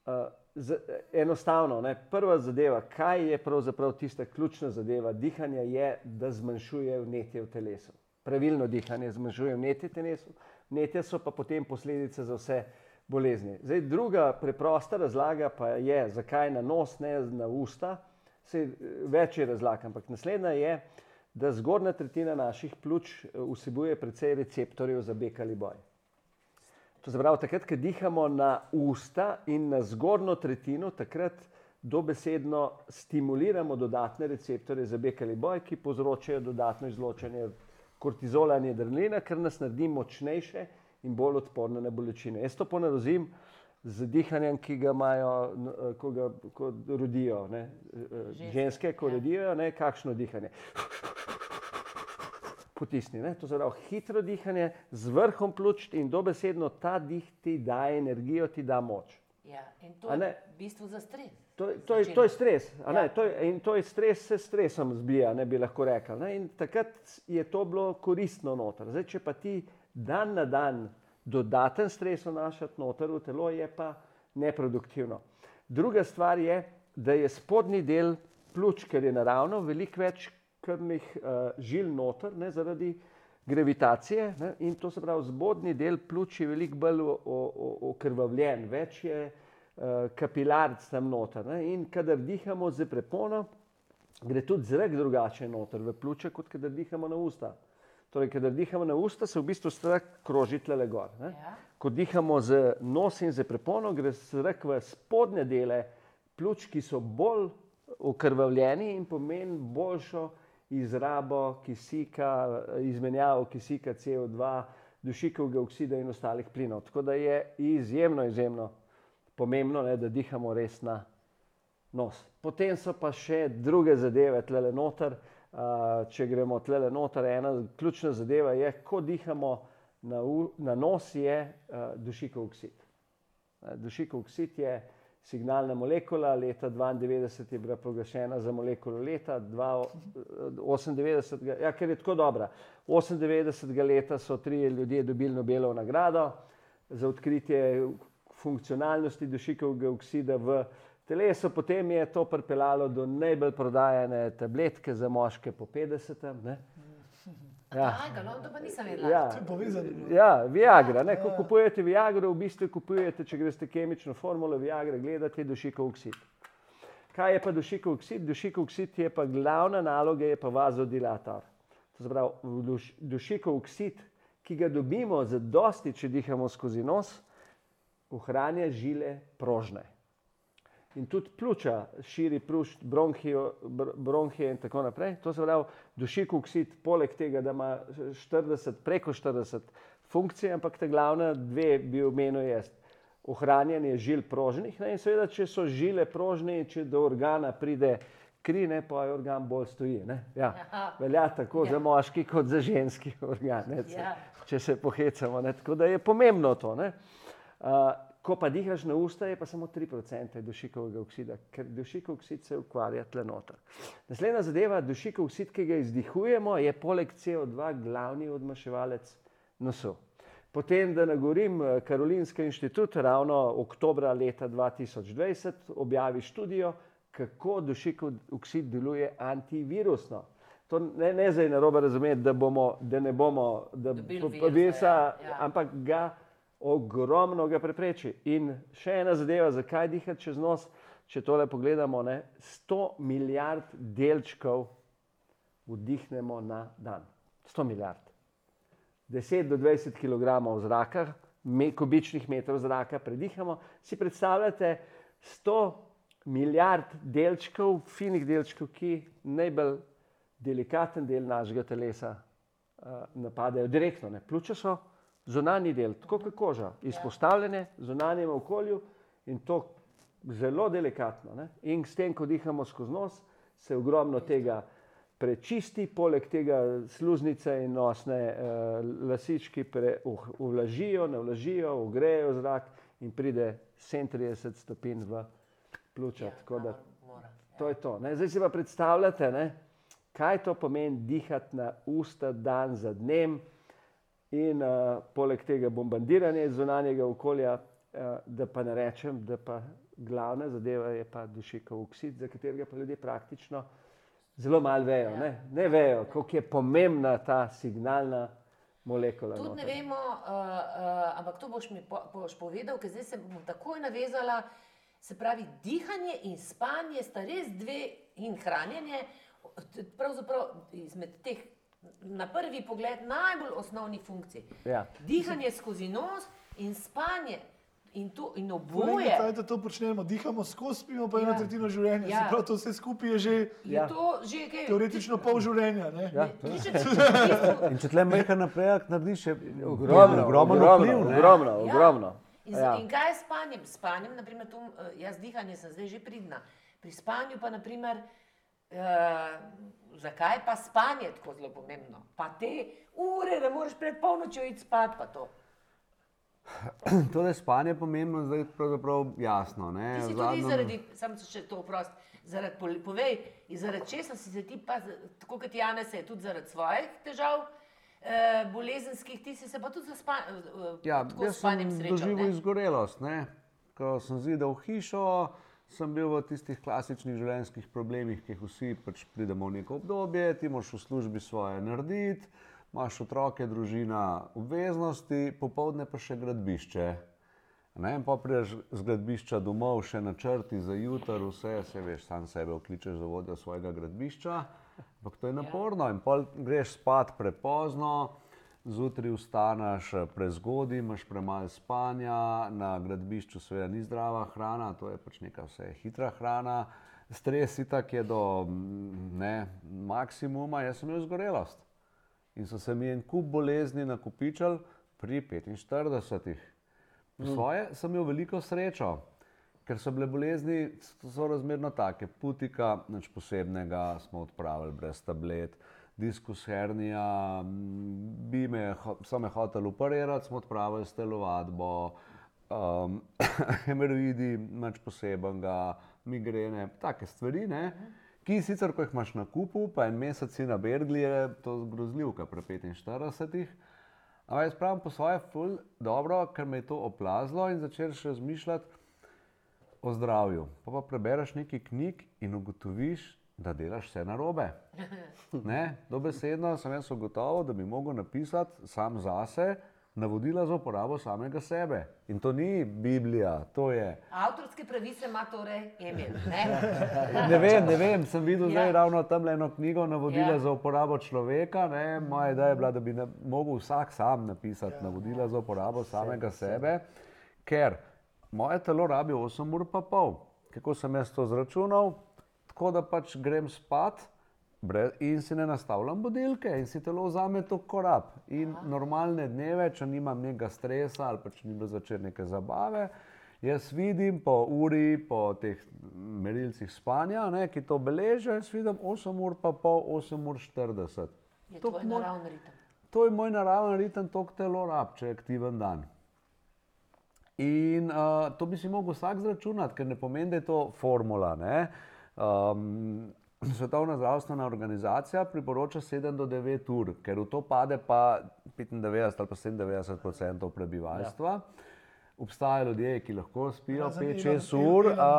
Uh, z, enostavno, ne, prva zadeva, kaj je pravzaprav tista ključna zadeva dihanja, je, da zmanjšuje vnetje v telesu. Pravilno dihanje zmanjšuje vnetje v telesu, vnetje so pa potem posledice za vse bolezni. Zdaj, druga preprosta razlaga pa je, zakaj na nos, ne na usta. Se, več je razlag, ampak naslednja je, da zgornja tretjina naših pljuč eh, vsebuje precej receptorjev za bek ali boj. To se pravi, takrat, ko dihamo na usta in na zgornjo tretjino, takrat dobesedno stimuliramo dodatne receptorje za bek ali boj, ki povzročajo dodatno izločanje kortizola in adrenalina, kar nas naredi močnejše in bolj odporne na bolečine. Jaz to ponarozim z dihanjem, ki ga imajo, eh, ko, ga, ko rodijo. Ne? eh, Ženske, Ženske, ko ja. rodijo, ne? kakšno dihanje potisni. Ne? To pravi hitro dihanje z vrhom pljuč in dobesedno ta dih ti daje energijo, ti da moč. Ja, in to je v bistvu za stres. To, je- to, je, to je stres, a ne, Ja. to je, in to je stres, se stresom zbija, ne bi lahko rekel. Ne? In takrat je to bilo koristno noter. Zdaj, če pa ti dan na dan dodaten stres vnašati noter v telo, je pa neproduktivno. Druga stvar je, da je spodnji del pljuč, ker je naravno veliko več krvnih uh, žil noter, ne, zaradi gravitacije. Ne, in to se pravi, spodnji del pljuč je veliko bolj okrvavljen, več je uh, kapilarc tam noter. Ne, in kadar dihamo z prepono, gre tudi zrak drugače noter v pljuče, kot kadar dihamo na usta. Torej, kadar dihamo na usta, se v bistvu zrak kroži tle gor. Ne. Ja. Ko dihamo z nos in z prepono, gre zrak v spodnje dele pljuč, ki so bolj okrvavljeni in pomeni boljšo izrabo kisika, izmenjavo kisika CO2, dušikovega oksida in ostalih plinov. Tako da je izjemno, izjemno pomembno, ne, da dihamo res na nos. Potem so pa še druge zadeve, tle noter. Uh, če gremo tle noter, ena ključna zadeva je, ko dihamo na, u, na nos, je uh, dušikov oksid. Uh, dušikov oksid je signalna molekula, leta 92 je bila proglašena za molekulo leta 98, ja, ker je tako dobra. 98. leta so tri ljudje dobili Nobelovo nagrado za odkritje funkcionalnosti dušikovega oksida v telesu, potem je to pripeljalo do najbolj prodajane tabletke za moške po 50. Ne? Ja. Aj, no, to pa nisem vedela. Ja, ja Viagra. Ne? Ko kupujete Viagra, v bistvu kupujete, če greste kemično formulo Viagra, gledate dušikov oksid. Kaj je pa dušikov oksid? Dušikov oksid je pa glavna naloga, je pa vazodilator. To se pravi, duš, dušikov oksid, ki ga dobimo za dosti, če dihamo skozi nos, ohranja žile prožne in tudi pljuča širi prušt, bronhijo, bronhije in tako naprej. To se pravi, dušik oksid, poleg tega, da ima 40, preko 40 funkcij, ampak te glavne dve bi omenil jaz. Ohranjanje žil prožnih ne? in seveda, če so žile prožne, če do organa pride kri, ne, pa je organ bolj stoji. Ja. Velja tako ja. za moški kot za ženski organ, ne, ja. če se pohecamo. Ne? Tako da je pomembno to. Uh, Ko pa dihaš na usta, je pa samo 3% dušikovega oksida, ker dušikov oksid se ukvarja tle noter. Naslednja zadeva, dušikov oksid, ki ga izdihujemo, je poleg CO2 glavni odmaševalec nosu. Potem, da nagovorim, Karolinski inštitut ravno oktobra leta 2020 objavi študijo, kako dušikov oksid deluje antivirusno. To ne, ne zdaj narobe razumeti, da, bomo, da ne bomo, da bo virusa, ja. ampak ga ogromno ga prepreči. In še ena zadeva, zakaj dihati čez nos, če tole pogledamo, ne, 100 milijard delčkov vdihnemo na dan. 100 milijard. 10 do 20 kg zraka, me, kubičnih metrov zraka predihamo. Si predstavljate 100 milijard delčkov, finih delčkov, ki najbolj delikaten del našega telesa uh, napadejo direktno. Ne. Pljuča so zunanji del, tako kot koža, izpostavljene zunanjemu okolju in to zelo delikatno. Ne? In s tem, ko dihamo skozi nos, se ogromno tega prečisti, poleg tega sluznice in nosne uh, lasički pre, uh, uvlažijo, ne vlažijo, ugrejo zrak in pride 37 stopinj v pljuča. Ja, to je to. Ne? Zdaj si pa predstavljate, ne? kaj to pomeni dihati na usta dan za dnem in uh, poleg tega bombardiranje zunanjega okolja, uh, da pa ne rečem, da pa glavna zadeva je pa dušikov oksid, za katerega pa ljudje praktično zelo malo vejo. Ja. Ne? ne vejo, koliko je pomembna ta signalna molekula. Tudi ne vemo, uh, uh, ampak to boš mi po, boš povedal, ker zdaj se bom takoj navezala. Se pravi, dihanje in spanje sta res dve, in hranjenje, pravzaprav izmed teh na prvi pogled najbolj osnovnih funkcij. Ja. Dihanje skozi nos in spanje. In to, in oboje. Kaj to počnemo? Dihamo skozi, spimo pa ja. eno tretjino življenja. Ja. Prav to vse skupaj je že, ja. že kaj, teoretično pol življenja. Ja. in če tle meka naprej, narediš še ogromno, ogromno, ogromno, ogromno, ogromno. Ja. In, ja. in kaj je s spanjem? Spanjem, naprimer, tu, eh, jaz dihanje sem zdaj že pridna. Pri spanju pa, naprimer, uh, zakaj pa spanje tako zelo pomembno? Pa te ure, da moraš pred polnočjo iti spat, pa to. To, da je spanje pomembno, zdaj je pravzaprav jasno. Ne? Ti si tudi zaradi, samo če to vprost, zaradi, povej, zaradi česa si se ti, pa, tako kot Janes, je tudi zaradi svojih težav. Uh, bolezenskih, ti si se pa tudi zaspal. Uh, ja, jaz sem doživel izgorelost. Ne? Ko sem zidal hišo, sem bil v tistih klasičnih življenjskih problemih, ki jih vsi pač pridemo v neko obdobje, ti moš v službi svoje narediti, imaš otroke, družina, obveznosti, popovdne pa še gradbišče. Ne, pa prideš z gradbišča domov, še načrti za jutro, vse se veš, sam sebe okličeš za vodjo svojega gradbišča, ampak to je naporno in pol greš spat prepozno zjutraj vstaneš eh, prezgodaj, imaš premalo spanja, na gradbišču seveda ni zdrava hrana, to je pač neka vse hitra hrana, stres itak je do mm, ne, maksimuma, jaz sem imel zgorelost. In so se mi en kup bolezni nakupičali pri 45. Po mm. svoje sem imel veliko srečo, ker so bile bolezni, so razmerno take. Putika, nič posebnega, smo odpravili brez tablet. Diskus hernija, mm, bi me, ho- so me hoteli operirati, smo odpravili s telovadbo, um, hemoroidi, nič posebenega, migrene, take stvari, ne, ki sicer, ko jih imaš na kupu, pa en mesec si na Bergli, je to grozljivka pri 45. Ampak jaz pravim po svoje, ful, dobro, ker me je to oplazilo in začneš razmišljati o zdravju. Pa pa prebereš nekaj knjig in ugotoviš, da delaš vse narobe. Ne, dobesedno sem jaz ugotovil, da bi mogel napisati sam zase navodila za uporabo samega sebe. In to ni Biblija, to je. Avtorske pravice ima torej Emil. Ne? Ne vem, ne vem, sem videl zdaj Ja. ravno tam eno knjigo navodila Ja. za uporabo človeka. Ne. Moja ideja je bila, da bi na, mogel vsak sam napisati navodila za uporabo samega sebe, ker moje telo rabi 8 ur pa pol. Kako sem jaz to zračunal? Tako da pač grem spat. In si ne nastavljam budilke, in si telo vzame to korab. In normalne dneve, če nimam nekega stresa ali pa če ni bilo zvečer neke zabave, jaz vidim po uri, po teh merilcih spanja, ne, ki to beležijo, jaz vidim 8 ur, pa pol 8 ur 40. Je To moj- naravni ritem. To je moj naraven ritem, to telo rab, če je aktiven dan. In uh, to bi si mogel vsak zračunati, ker ne pomeni, da je to formula. ne. Um, Svetovna zdravstvena organizacija priporoča 7 do 9 ur, ker v to pade pa 95 ali pa 97 odstotkov prebivalstva. Obstajajo ljudje, ki lahko spijo Razen 5-6 Elon- ur, a,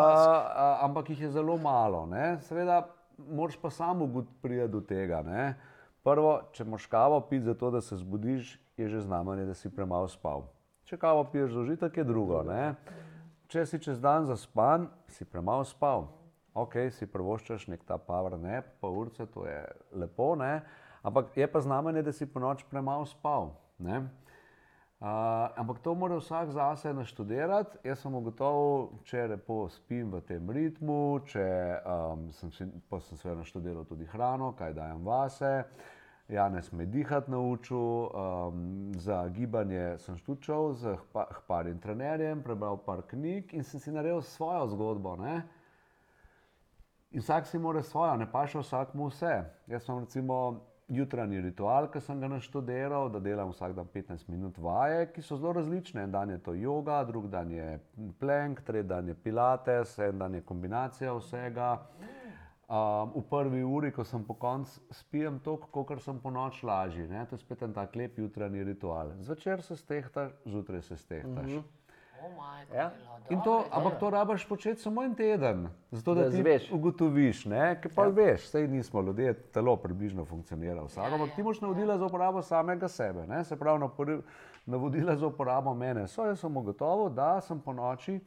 a, ampak jih je zelo malo. Ne? Seveda, moraš pa samo priti do tega. Ne? Prvo, če moš kavo piti zato, da se zbudiš, je že znamenje, da si premalo spal. Če kavo piješ za užitek, je drugo. Ne? Če si čez dan zaspan, si premalo spal. Ok, si prvoščaš nek ta power nap, pa urce, to je lepo, ne? ampak je pa znamenje, da si po noč premalo spal. Ne? Uh, ampak to mora vsak zase naštudirati. Jaz sem ugotovil, če lepo spim v tem ritmu, če um, sem, si, pa sem seveda naštudiral tudi hrano, kaj dajem vase. Janez me je dihati naučil, um, za gibanje sem štučal z hpa- hparjem trenerjem, prebral par knjig in sem si naredil svojo zgodbo. Ne? In vsak si mora svojo, ne pa še vsakmu vse. Jaz imam recimo jutranji ritual, ki sem ga naštudiral, da delam vsak dan 15 minut vaje, ki so zelo različne. En dan je to yoga, drug dan je plank, tretji dan je pilates, en dan je kombinacija vsega. Um, v prvi uri, ko sem po koncu, spijem toliko, kot sem po noč lažji. To je spet en tak lep jutranji ritual. Zvečer se stehtaš, zjutraj se stehtaš. Mm -hmm. O, maj, Ja. In to, ampak to rabaš početi samo en teden, zato da, Da ti izveš. ugotoviš, ne, ker pa ja. veš, sej nismo ljudje, telo približno funkcionira vsak, Ja, ampak ja, ti moš navodila za uporabo samega sebe, ne, se pravi napori- navodila za uporabo mene. So, jaz sem ugotovil, da sem po noči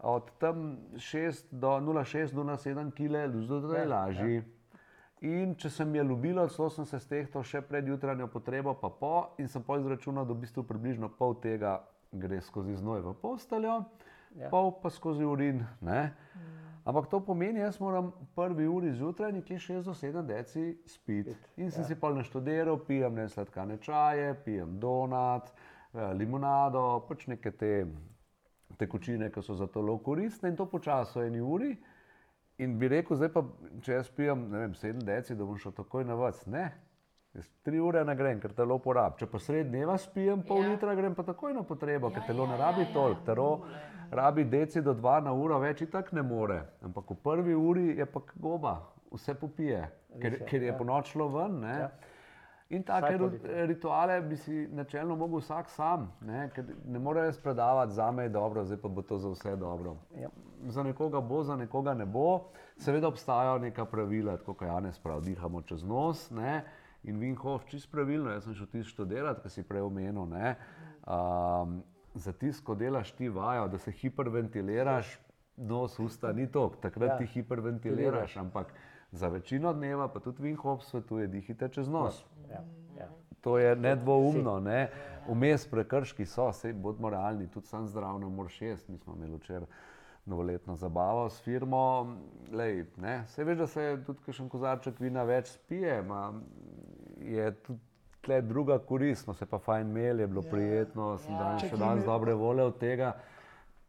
od tam 6 do 0,6 do 0,7 kg zjutraj lažji. In če sem je ljubila, celo sem se stehtal še pred jutranjo potrebo, pa po, in sem pa izračunal, da v bistvu približno pol tega gre skozi znoj v posteljo, ja. pol pa skozi urin. Ne? Ampak to pomeni, jaz moram prvi uri zjutraj nekje 6 do 7 deci spiti. In sem ja. si pa naštudiral, pijem ne sladkane čaje, pijem donat, eh, limonado, pač neke te tekočine, ki so za telo koristne in to počasi v eni uri. In bi rekel, zdaj pa, če jaz pijem, ne vem, 7 deci, da bom šel takoj na vrst. Ne. Jaz tri ure ne grem, ker telo porab. Če pa sred dneva spijem pol Ja. litra, grem pa takoj na potrebo, ker Ja, telo ja, ne ja, rabi ja. toliko. Telo rabi deci do 2 na uro, več in tako ne more. Ampak v prvi uri je pa goba, vse popije, ker, Res je, ker je ja. po noč šlo ven. Ne. Ja. In take rituale bi si načelno mogel vsak sam, ne, ker ne more jaz predavati, za me je dobro, zdaj pa bo to za vse dobro. Ja. Za nekoga bo, za nekoga ne bo. Seveda obstajajo neka pravila, tako kot Janes pravi, dihamo čez nos. Ne? In Vinhof, čist pravilno, jaz sem šel tisto študirati, kar si prej omenil. ne. Um, za tisto, ko delaš ti vajo, da se hiperventiliraš, nos, usta ni to, takrat Ja. ti hiperventiliraš, ampak za večino dneva, pa tudi Vinhof svetuje, dihite čez nos. Ja, ja. To je nedvoumno. Ne? Vmes prekrški so, sej bodimo realni, tudi sam zdrav ne moreš jesti. Mi smo imeli včeraj novoletno zabavo s firmo. Lej, ne? Sej veš, da se tudi kakšen kozarček vina več spije, ma, je tudi tle druga korist, smo se pa fajn imeli, je bilo Ja. prijetno, sem Ja. danes še danes mi- dobre volje od tega.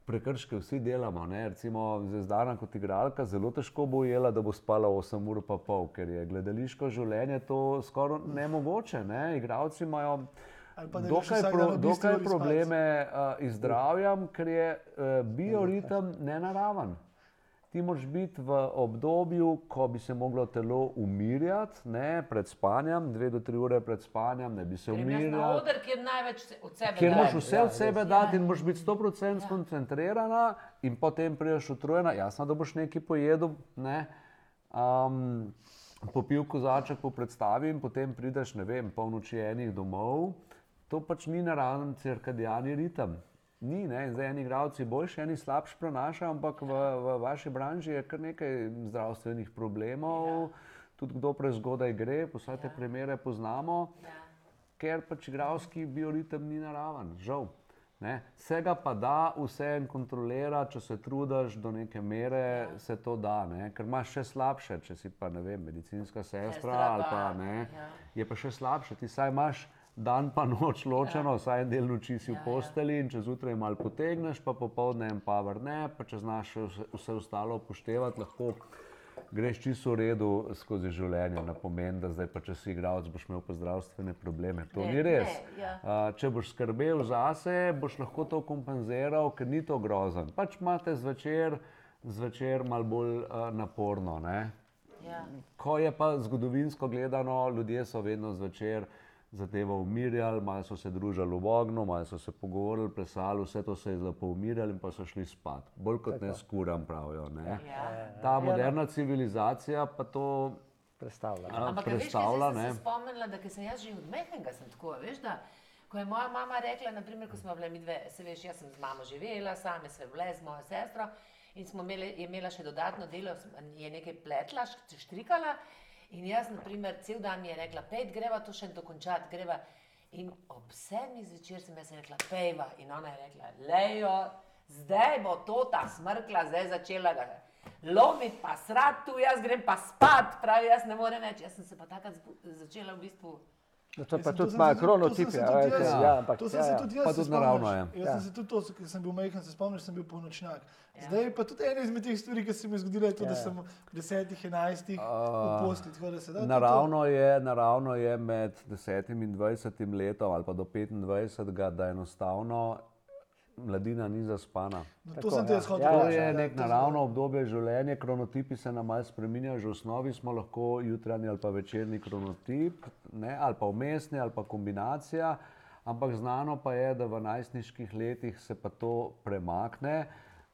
prekrške vsi delamo. Ne? Recimo, Zvezdana kot igralka zelo težko bo ujela, da bo spala 8 ur pa pol, ker je gledališko življenje to skoraj nemogoče. Ne? Igravci imajo dokaj, pro, dokaj probleme uh, zdravjem, ker je uh, bioritem nenaraven. Ti moraš biti v obdobju, ko bi se moglo telo umirjati, ne, pred spanjem, dve do tri ure pred spanjem, ne bi se Grem jaz na umirjal. oder, kjer največ od sebe Ker dajem. moraš vse od sebe Ja, dati in ja. moraš biti 100% skoncentrirana, in potem priješ utrujena. Jasno, da boš nekaj pojedel, ne? um, popil kozaček po predstavi in potem prideš, ne vem, polnoči enih domov. To pač ni naraven cirkadijalni ritem. Ni, ne? in zdaj eni igravci boljši, eni slabši prenašajo, ampak v, v vaši branži je kar nekaj zdravstvenih problemov, ja. tudi kdo prezgodaj gre, vse te ja. primere poznamo Ja. ker pač igralski bioritem ni naraven, žal. Ne? Se ga pa da vse en kontrolirati, če se trudiš do neke mere, ja. se to da, ne? ker imaš še slabše, če si pa ne vem, medicinska sestra, Sestra ali pa, pa ne, ja. je pa še slabše, ti saj imaš dan pa noč ločeno, ja. vsaj en del noči si Ja, v posteli in če zjutraj malo potegneš, pa popoldne en power ne, pa če znaš vse, vse ostalo upoštevati, lahko greš čisto v redu skozi življenje, na pomen, da zdaj pa če si igralec, boš imel pa zdravstvene probleme. To Ne, ni res. ne, ja. A, če boš skrbel zase, boš lahko to kompenziral, ker ni to grozen. Pač imate zvečer, zvečer malo bolj uh, naporno. Ne? Ja. Ko je pa zgodovinsko gledano, ljudje so vedno zvečer zadevo umirjali, malo so se družili v ognju, malo so se pogovorili, plesali, vse to se je lepo umirjali in pa so šli spat. Bolj kot ne skuram, pravijo. Ne? Ja. Ta moderna civilizacija pa to Predstavljam. a, Ampak veš, predstavlja. zdaj sem ne. se spomnila, da sem jaz že od mehkega sem tako, veš, da ko je moja mama rekla, naprimer, ko smo bile mi dve, se veš, jaz sem z mamo živela, same sve vle z mojo sestro in smo imeli, je imela še dodatno delo, sem- je nekaj pletla, št- štrikala in jaz, naprimer, cel dan mi je rekla, pej, greva to še dokončati, greva. In ob sedmih zvečer sem jaz rekla, pejva. In ona je rekla, lejo, zdaj bo to ta smrkla, zdaj začela ga lomiti, pa srat tu, jaz grem pa spat, pravi, jaz ne morem več. Jaz sem se pa takrat začela v bistvu. No, to pa Jaz sem- tudi sem ima se- kronotipe. to sem se a tudi veste, jaz- Ja, ampak To sem ja, se ja. tudi jaz. Pa tudi naravno je. Jaz Ja. sem se tudi to, ker sem bil majhen, se spomniš, sem bil polnočnjak. Zdaj pa tudi ena izmed teh stvari, ki se mi je zgodila, je to, da sem v desetih, enajstih v posli. Naravno je, naravno je med 10 in 20 letom ali pa do 25, da enostavno mladina ni zaspana. No, Tako, To sem te ja. jaz hotel Ja, To ja, reči, je da nek to naravno obdobje življenja, kronotipi se nam malo spreminjajo, že v osnovi smo lahko jutranji ali pa večerni kronotip, ne, ali pa umestni ali pa kombinacija, ampak znano pa je, da v najstniških letih se pa to premakne.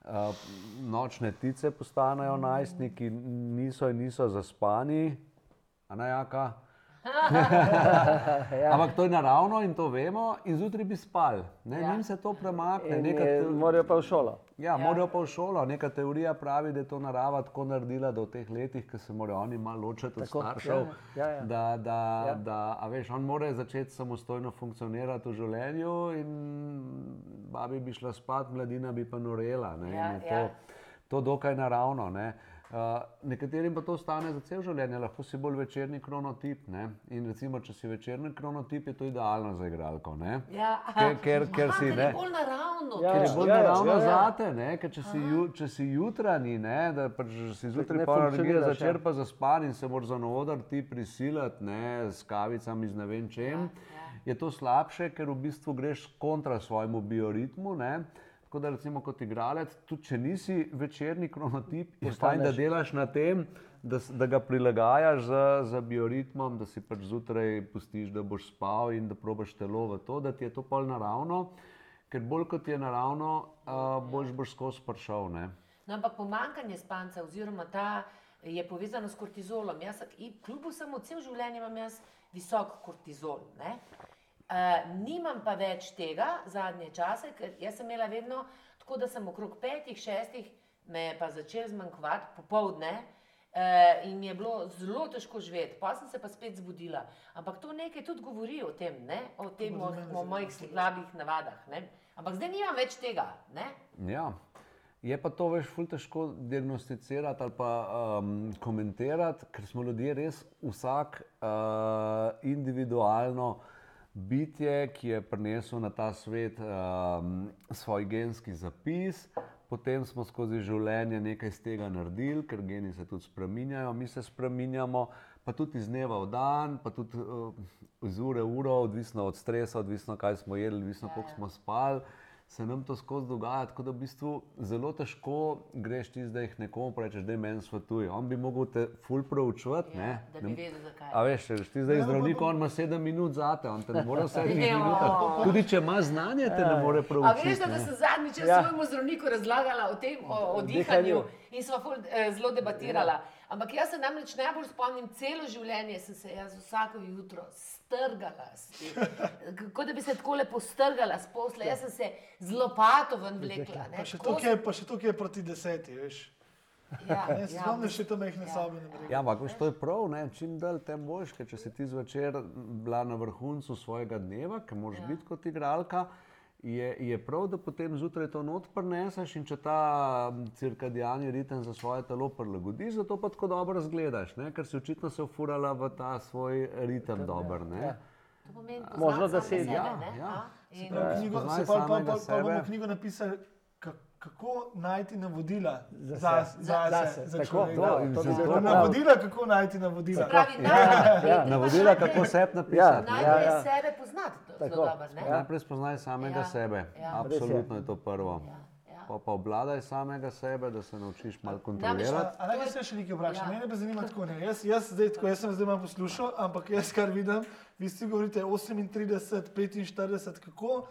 Uh, nočne ptice postanejo najstniki, niso in niso zaspani, a ne jaka. Ja. Ampak to je naravno in to vemo, in zjutraj bi spali. Ne, Ja. Njim se to premakne. Neka te- Morajo pa v šolo. Ja, Ja. morajo pa v šolo. Neka teorija pravi, da je to narava tako naredila, da v teh letih, ko se morajo oni malo ločiti od Tako, staršev, ja, ja, ja. da, da, Ja. da a veš, on mora začeti samostojno funkcionirati v življenju in babi bi šla spat, mladina bi pa norela. Ne, Ja, in je ja. to, to dokaj naravno. Ne. Uh, nekaterim pa to stane za cel življenje, lahko si bolj večerni kronotip. Ne? In recimo, če si večerni kronotip, je to idealno za igralko. Ne? Ja, Ker- ker- ker Aha, si, ker ne. je bolj naravno. Ja, Ker je bolj ja, ja, naravno ja, ja. zate, ne? ker če si, ju, če si jutranji, ne? da pač si zjutraj pa energije, funkcioniraš, začer ja. pa zaspan in se moraš za noodar ti prisiliti ne? s kavicami, z ne vem čem, Ja, je to slabše, ker v bistvu greš kontra svojemu bioritmu. Ne? Tako da, recimo, kot igralec, tudi če nisi večerni kronotip, je fajn, da delaš na tem, da, da ga prilagajaš z, z bioritmom, da si pač zjutraj pustiš, da boš spal in da probaš telo v to, da ti je to pol naravno. Ker bolj kot je naravno, uh, boš, boš skozi prišel. Ne? No, ampak pomankanje spanca, oziroma ta je povezano s kortizolom. Jaz, in kljub vsemu, cel življenje imam jaz visok kortizol. Ne? Uh, nimam pa več tega zadnje čase, ker jaz sem imela vedno tako, da sem okrog petih, šestih, me je pa začel zmanjkovati popovdne. Uh, in mi je bilo zelo težko živeti, pa sem se pa spet zbudila. Ampak to nekaj tudi govori o tem, ne? o, tem o zelo mojih slabih navadah. Ne? Ampak zdaj nimam več tega. Ne? Ja. Je pa to več ful težko diagnosticirati ali pa um, komentirati, ker smo ljudje res vsak uh, individualno bitje, ki je prinesel na ta svet um, svoj genski zapis. potem smo skozi življenje nekaj iz tega naredili, ker geni se tudi spreminjajo, mi se spreminjamo, pa tudi iz dneva v dan, pa tudi uh, iz ure v uro, odvisno od stresa, odvisno kaj smo jedli, odvisno koliko smo spali. Se nam to skozi dogaja, tako da v bistvu zelo težko greš ti zdaj nekomu in rečeš, da je meni svetuje. On bi mogel te ful proučevati. Ja, ne? da bi vedel, zakaj. A veš, če ti zdaj Ja, zdravnik, pa- on ima sedem minut zate, on te ne more v sedmih Ja. minutah. Tudi če ima znanje, te ne more A veš, proučiti. da, da sem zadnjič ja. Ja. svojemu zdravniku razlagala o tem, o, o Dihanju. in smo ful, eh, zelo debatirala. Ampak jaz se namreč najbolj spomnim, celo življenje sem se jaz vsako jutro strgala, kot da bi se tako lepo strgala s posla. Jaz sem se z lopato ven vlekla. Ne, Pa še je, pa še je proti deseti, veš. Ja, Ne, se ja, spomniš še to mehne sobe na bregu. Ja, ampak veš, to je prav, ne? čim dalj tem boljš, ker če si ti zvečer bila na vrhuncu svojega dneva, ki moraš ja. biti kot igralka, je, je prav, da potem zjutraj to not preneseš in če ta m, cirkadijalni ritem za svoje telo prilagodiš, zato pa tako dobro zgledaš, ne? ker si očitno se ufurala v ta svoj ritem dober. Ne? Ja. To pomeni, Možno, da sedi. sebe, Ja, ja. A? In- Prav, knjigo, se pa, pa, pa, pa bomo knjigo napisali, kako najti navodila Za za, se. za, za, Zase, za tako, človeka. to- to se prav. Navodila, kako najti navodila. Se pravi, Ja, najprej- ja. Navodila, kako se napisati. Ja, ne. Najprej ja. sebe poznati, to je Tako. ne? Ja. Najprej spoznaj samega Ja, sebe. ja. Absolutno je to prvo. Ja, ja. Pa, pa obvladaj samega sebe, da se naučiš malo kontrolirati. A naj se še nekaj vprašam, Ja. mene pa zanima tako, ne, jaz, jaz, zdaj, tako, jaz sem zdaj malo poslušal, ampak jaz kar vidim, vi vsi govorite 38, 45, kako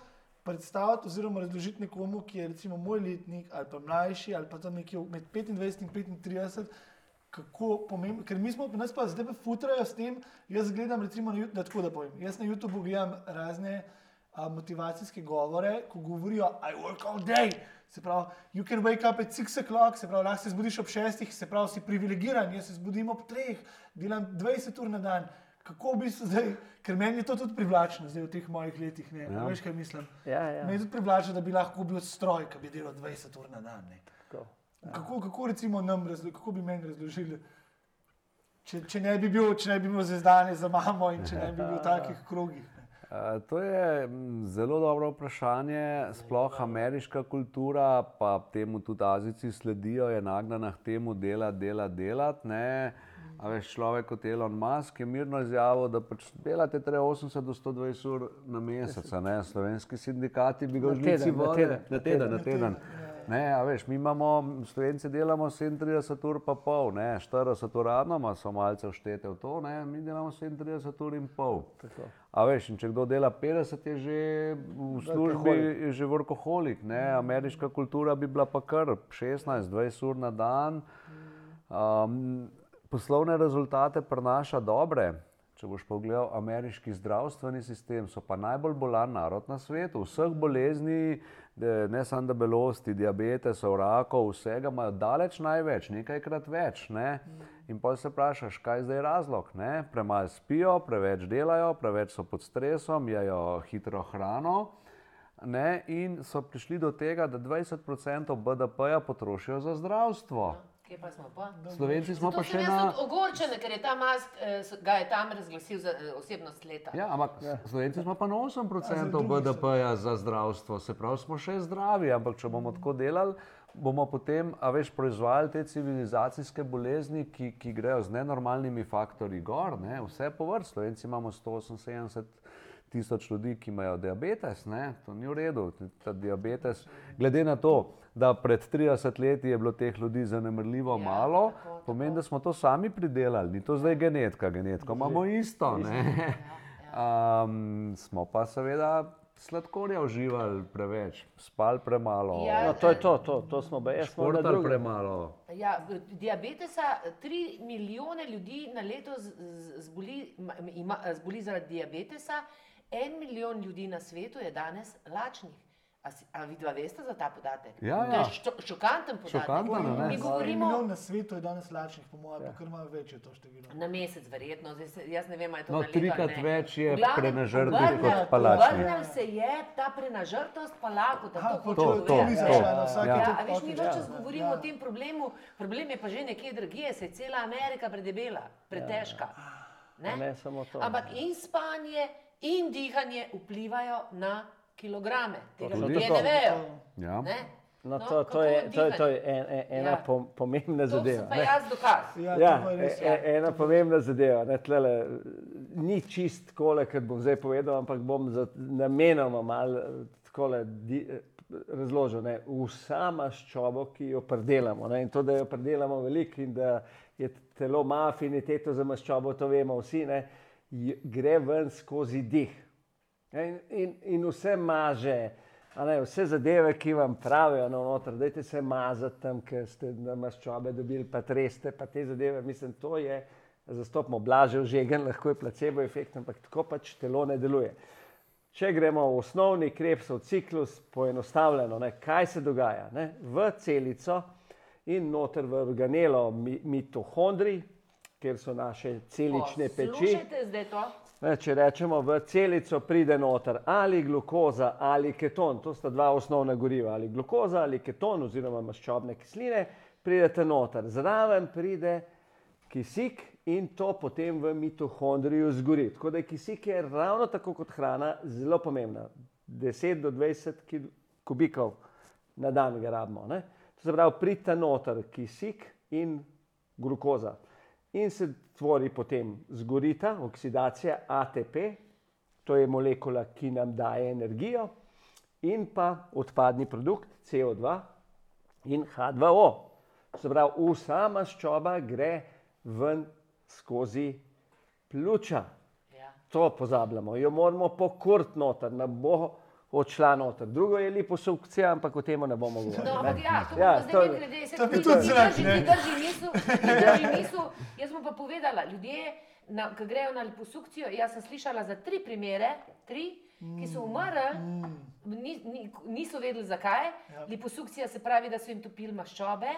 predstaviti oziroma razložiti nekomu, ki je recimo moj letnik ali pa mlajši ali pa tam nekje med 25 in 35, kako pomembno, ker mi smo, nas pa zdaj pa futrajo s tem, jaz gledam recimo na YouTube, da tako da povem, jaz na YouTubu gledam razne a, motivacijske govore, ko govorijo, I work all day, se pravi, you can wake up at 6 o'clock, se pravi, lahko se zbudiš ob 6, se pravi, si privilegiran, jaz se zbudim ob 3, delam 20 ur na dan. Kako bi se zdaj, ker meni je to tudi privlačno, zdaj v teh mojih letih, ne, ja. veš, kaj mislim. Ja, ja. Meni je tudi privlačno, da bi lahko bil stroj, ki bi delal 20 ur na dan. Ne. Tako. Kako, kako, recimo nam razlo- kako bi meni razložili, če, če, ne bi bil, če ne bi imel zvezdane za mamo in če ne bi bil v takih krogih. Uh, to je zelo dobro vprašanje. Sploh ameriška kultura, pa temu tudi Azijci sledijo, je nagnjena k temu delati, delati, delati. A veš, človek kot Elon Musk je mirno izjavil, da pač delate treba 80 do 120 ur na mesec. a Ne? Slovenski sindikati bi ga Na v žlici teden, na teden, Na teden. Ne, a veš, mi imamo, Slovenci delamo 37 ur pa pol, ne, 40 uradno, so malce vštete v to, ne, mi delamo 37 ur in pol. Tako. A veš, in če kdo dela 50, je že v službi, je že vrkoholik. Ne? Ameriška kultura bi bila pa kar 16-20 ur na dan. Um, poslovne rezultate prenaša dobre. Če boš pogledal ameriški zdravstveni sistem, so pa najbolj bolan narod na svetu. Vseh bolezni, ne samo debelosti, diabetesov, rakov, vsega imajo daleč največ, nekajkrat več. Ne? In pa se vprašaš, kaj je zdaj razlog? Ne? Premalo spijo, preveč delajo, preveč so pod stresom, jejo hitro hrano. Ne? In so prišli do tega, da 20% BDP-ja potrošijo za zdravstvo. Kje pa smo pa? Slovenci smo Zato pa še na. tudi ogorčena, ker je ta mask, eh, ga je tam razglasil za eh, osebnost leta. Ja, ampak Slovenci smo pa na 8% drugi BDP-ja za zdravstvo, se pravi, smo še zdravi, ampak če bomo tako delali, bomo potem, a veš, proizvajali te civilizacijske bolezni, ki, ki grejo z nenormalnimi faktorji gor, ne? vse po vrsti. Slovenci imamo 178 tisoč ljudi, ki imajo diabetes, ne? to ni v redu. Ta diabetes, glede na to, da pred 30 leti je bilo teh ljudi zanemrljivo Ja, malo, tako, tako. pomeni, da smo to sami pridelali, ni to zdaj genetika, genetiko imamo isto. Ne? Um, smo pa seveda sladkorja uživali preveč, spali premalo, Ja, No, to je to, to, to smo pa jaz smo drugem. premalo. Ja, diabetesa, 3 milijone ljudi na leto zboli, ma- ima, zboli zaradi diabetesa, en milijon ljudi na svetu je danes lačnih. A, si, a vidva veste za ta podatek? Ja, To ja. je šo, šokanten podatek. Šokanten, ne? Mi govorimo milijon na svetu je danes lačnih, po mojem, pa kar ima večje to število. na mesec, verjetno. Zdaj, jaz ne vem, ali je to No, na leto. trikrat ne. več je prenažrtih kot pa lačnih. Obrnil se je ta prenažrtost pa lakota. Aha, to to, to, to, to bi to. Ja. Ja, tok a veš, mi več čas Ja. govorimo o tem problemu, problem je pa že nekje drugje, se je cela Amerika predebela, pretežka. Ne? Ne samo to. Ampak in spanje, in dihanje vplivajo na kilograme. Tega ljudje to. ne vejo. Ja. Ne? No, No, to, to je, to je, to je en, en, ena Ja. ja. pom, pomembna To zadeva. sem pa ne. jaz dokaz. Ja, Ja, to je res. e, e, ena pomembna zadeva. Ne, tlele, ni čist tako, kot bom zdaj povedal, ampak bom za, namenoma malo takole di, eh, razložil. Ne. Vsa maščoba, ki jo predelamo, ne, in to, da jo predelamo veliko in da je telo ima afiniteto za maščobo, to vemo vsi, ne, gre ven skozi dih. Ne, In, in, in vse maže, ne, vse zadeve, ki vam pravijo, no, noter, dajte se mazati tam, ker ste na maščobe dobili, pa treste, pa te zadeve. Mislim, to je, zastopimo blažev žegen, lahko je placebo efekt, ampak tako pač telo ne deluje. Če gremo v osnovni krepsov ciklus, poenostavljeno, ne, kaj se dogaja? Ne? V celico in noter v organelo mi, mitohondri, kjer so naše celične peči. Slušajte zdaj to. Če rečemo, v celico pride noter ali glukoza ali keton, to sta dva osnovna goriva, ali glukoza ali keton, oziroma maščobne kisline, pridete noter. Zraven pride kisik in to potem v mitohondriju zgori. Tako da kisik je ravno tako kot hrana zelo pomembna. 10 do 20 kil- kubikov na dan ga rabimo. Ne? To se pravi, pridete noter kisik in glukoza. In se tvori potem zgorita, oksidacija ATP, to je molekula, ki nam daje energijo, in pa odpadni produkt CO2 in H2O. Se pravi, vsa maščoba gre ven skozi pljuča. Ja. To pozabljamo, jo moramo pokurti noter, ne bo odšla noter. Drugo je liposukcija, ampak o tem ne bomo govorili. No, ne. ja, to Ja, ja, to- se to bi ti- tudi zrak, drži, ne. drži misel, drži misel. Jaz bom pa povedala, ljudje, na, ki grejo na liposukcijo, jaz sem slišala za tri primere, tri, ki so umrli, ni, ni, niso vedeli zakaj. Ja. Liposukcija se pravi, da so jim topili maščobe.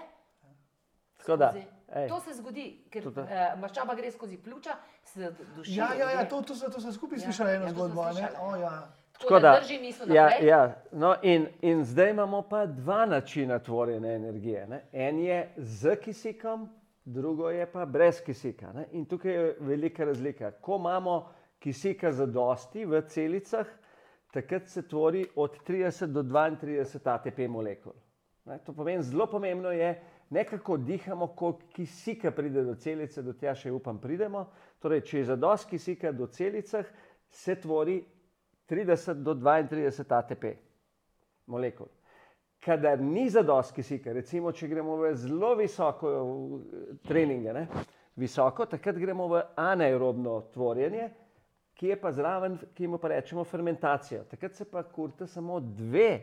Da, ej. To se zgodi, ker To da. uh, maščoba gre skozi pljuča, se duši. Ja, ja, ja, ljudje. to, to, so- to sem skupaj Ja, slišala eno ja, zgodbo. a ne? slišala, O, ja. Tako da drži misel ja, naprej. ja, no in, in zdaj imamo pa dva načina tvorjenja energije. Ne? En je z kisikom, drugo je pa brez kisika. Ne? In tukaj je velika razlika. Ko imamo kisika za dosti v celicah, takrat se tvori od 30 do 32 ATP molekul. Ne? To pomeni, zelo pomembno je, nekako dihamo, koliko kisika pride do celice, do tja še upam pridemo. Torej, če je za dosti kisika do celicah, se tvori 30 do 32 ATP molekul. Kadar ni zadost kisika, recimo, če gremo v zelo visoko v treninge, ne, visoko, takrat gremo v anaerobno tvorjenje, ki je pa zraven, ki mu pa rečemo fermentacija. Takrat se pa kurta samo dve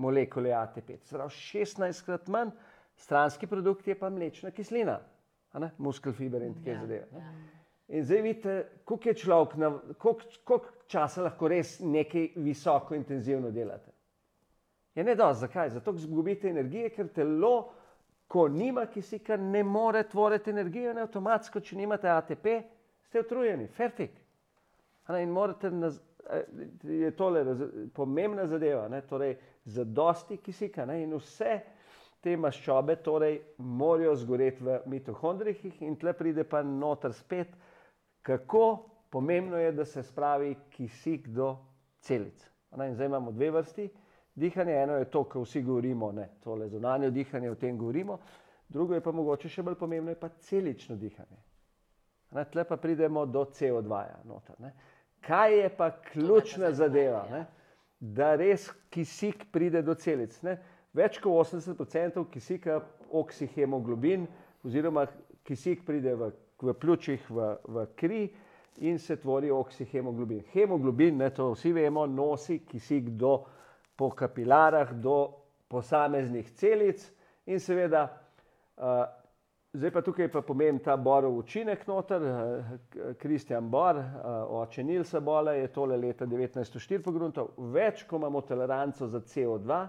molekule ATP, to se pravi 16 krat manj, stranski produkt je pa mlečna kislina, a ne, muskel fiber in take Ja, zadeve. ja. In zdaj vidite, koliko je človek, koliko, časa lahko res nekaj visoko intenzivno delate. Je ne dosti, zakaj? Zato, ker izgubite energije, ker telo, ko nima kisika, ne more tvoriti energije, in avtomatsko, če nimate ATP, ste utrujeni, fertik. Ne, in morate, naz, eh, je tole raz, pomembna zadeva, ne, torej za dosti kisika ne, in vse te maščobe torej morajo zgoreti v mitohondrijih in tle pride pa noter spet, kako pomembno je, da se spravi kisik do celic. In zdaj imamo dve vrsti dihanja, eno je to, kar vsi govorimo, ne, tole zunanje dihanje, o tem govorimo, drugo je pa mogoče še bolj pomembno, je pa celično dihanje. Ne, tle pa pridemo do CO2-ja. Noter, ne. Kaj je pa ključna zadeva? ja. Ne? Da res kisik pride do celic. Ne? Več kot 80% kisika oksihemoglobin, oziroma kisik pride v, v pljučih, v, v kri in se tvori oksihemoglobin. Hemoglobin, ne, to vsi vemo, nosi kisik do, po kapilarah do posameznih celic in seveda uh, Zdaj pa tukaj pa pomem ta Borov učinek noter, eh, Kristjan Bor, eh, oče Nilsa Bola je tole leta 1904 pogruntal, več ko imamo toleranco za CO2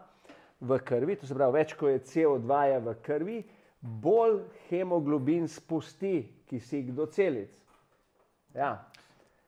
v krvi, to se pravi več ko je CO2 -ja v krvi, bolj hemoglobin spusti kisik do celic. Ja.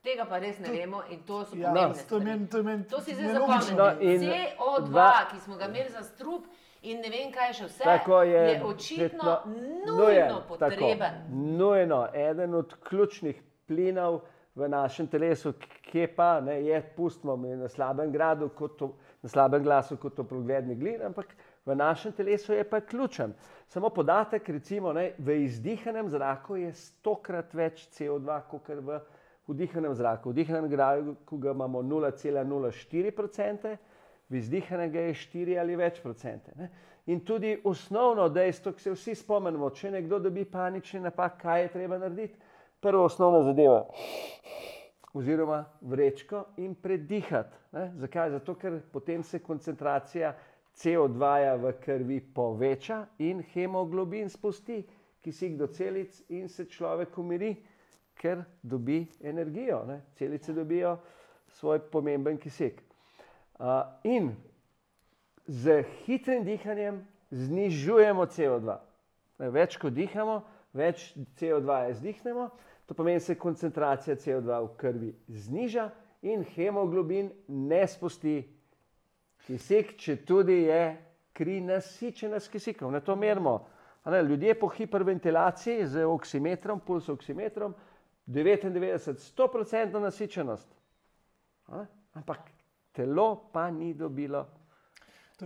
Tega pa res ne vemo in to so Ja, pomembne to je to je To si zdaj nelogično. No, zapomnite. in CO2, dva- ki smo ga imeli za strup in ne vem kaj še vse, Tako je, je očitno no, nujno nujen, potreben. Tako, nujno, eden od ključnih plinov v našem telesu, ki pa ne, je, pustimo na slabem gradu, kot to, na slabem glasu kot toplogredni glin, ampak v našem telesu je pa ključen. Samo podatek, recimo, ne, v izdihanem zraku je stokrat več CO2, kot v vdihanem zraku. V vdihanem zraku ga imamo 0,04 procente, v izdihanem ga je 4 ali več procente. Ne. In tudi osnovno dejstvo, ki se vsi spomnimo, če nekdo dobi panični napad, kaj je treba narediti? Prva osnovna zadeva, oziroma vrečko in predihati. Ne? Zakaj? Zato, ker potem se koncentracija CO2 -ja v krvi poveča in hemoglobin spusti kisik do celic in se človek umiri, ker dobi energijo. Ne? Celice dobijo svoj pomemben kisik. Uh, in z hitrim dihanjem znižujemo CO2. Več kot dihamo, več CO2 izdihnemo, to pomeni, da se koncentracija CO2 v krvi zniža in hemoglobin ne spusti kisik, če tudi je kri nasičena s kisikom. Na to merimo. Ne, ljudje po hiperventilaciji z oksimetrom, puls oksimetrom, 99-100% nasičenost. Ne? Ampak telo pa ni dobilo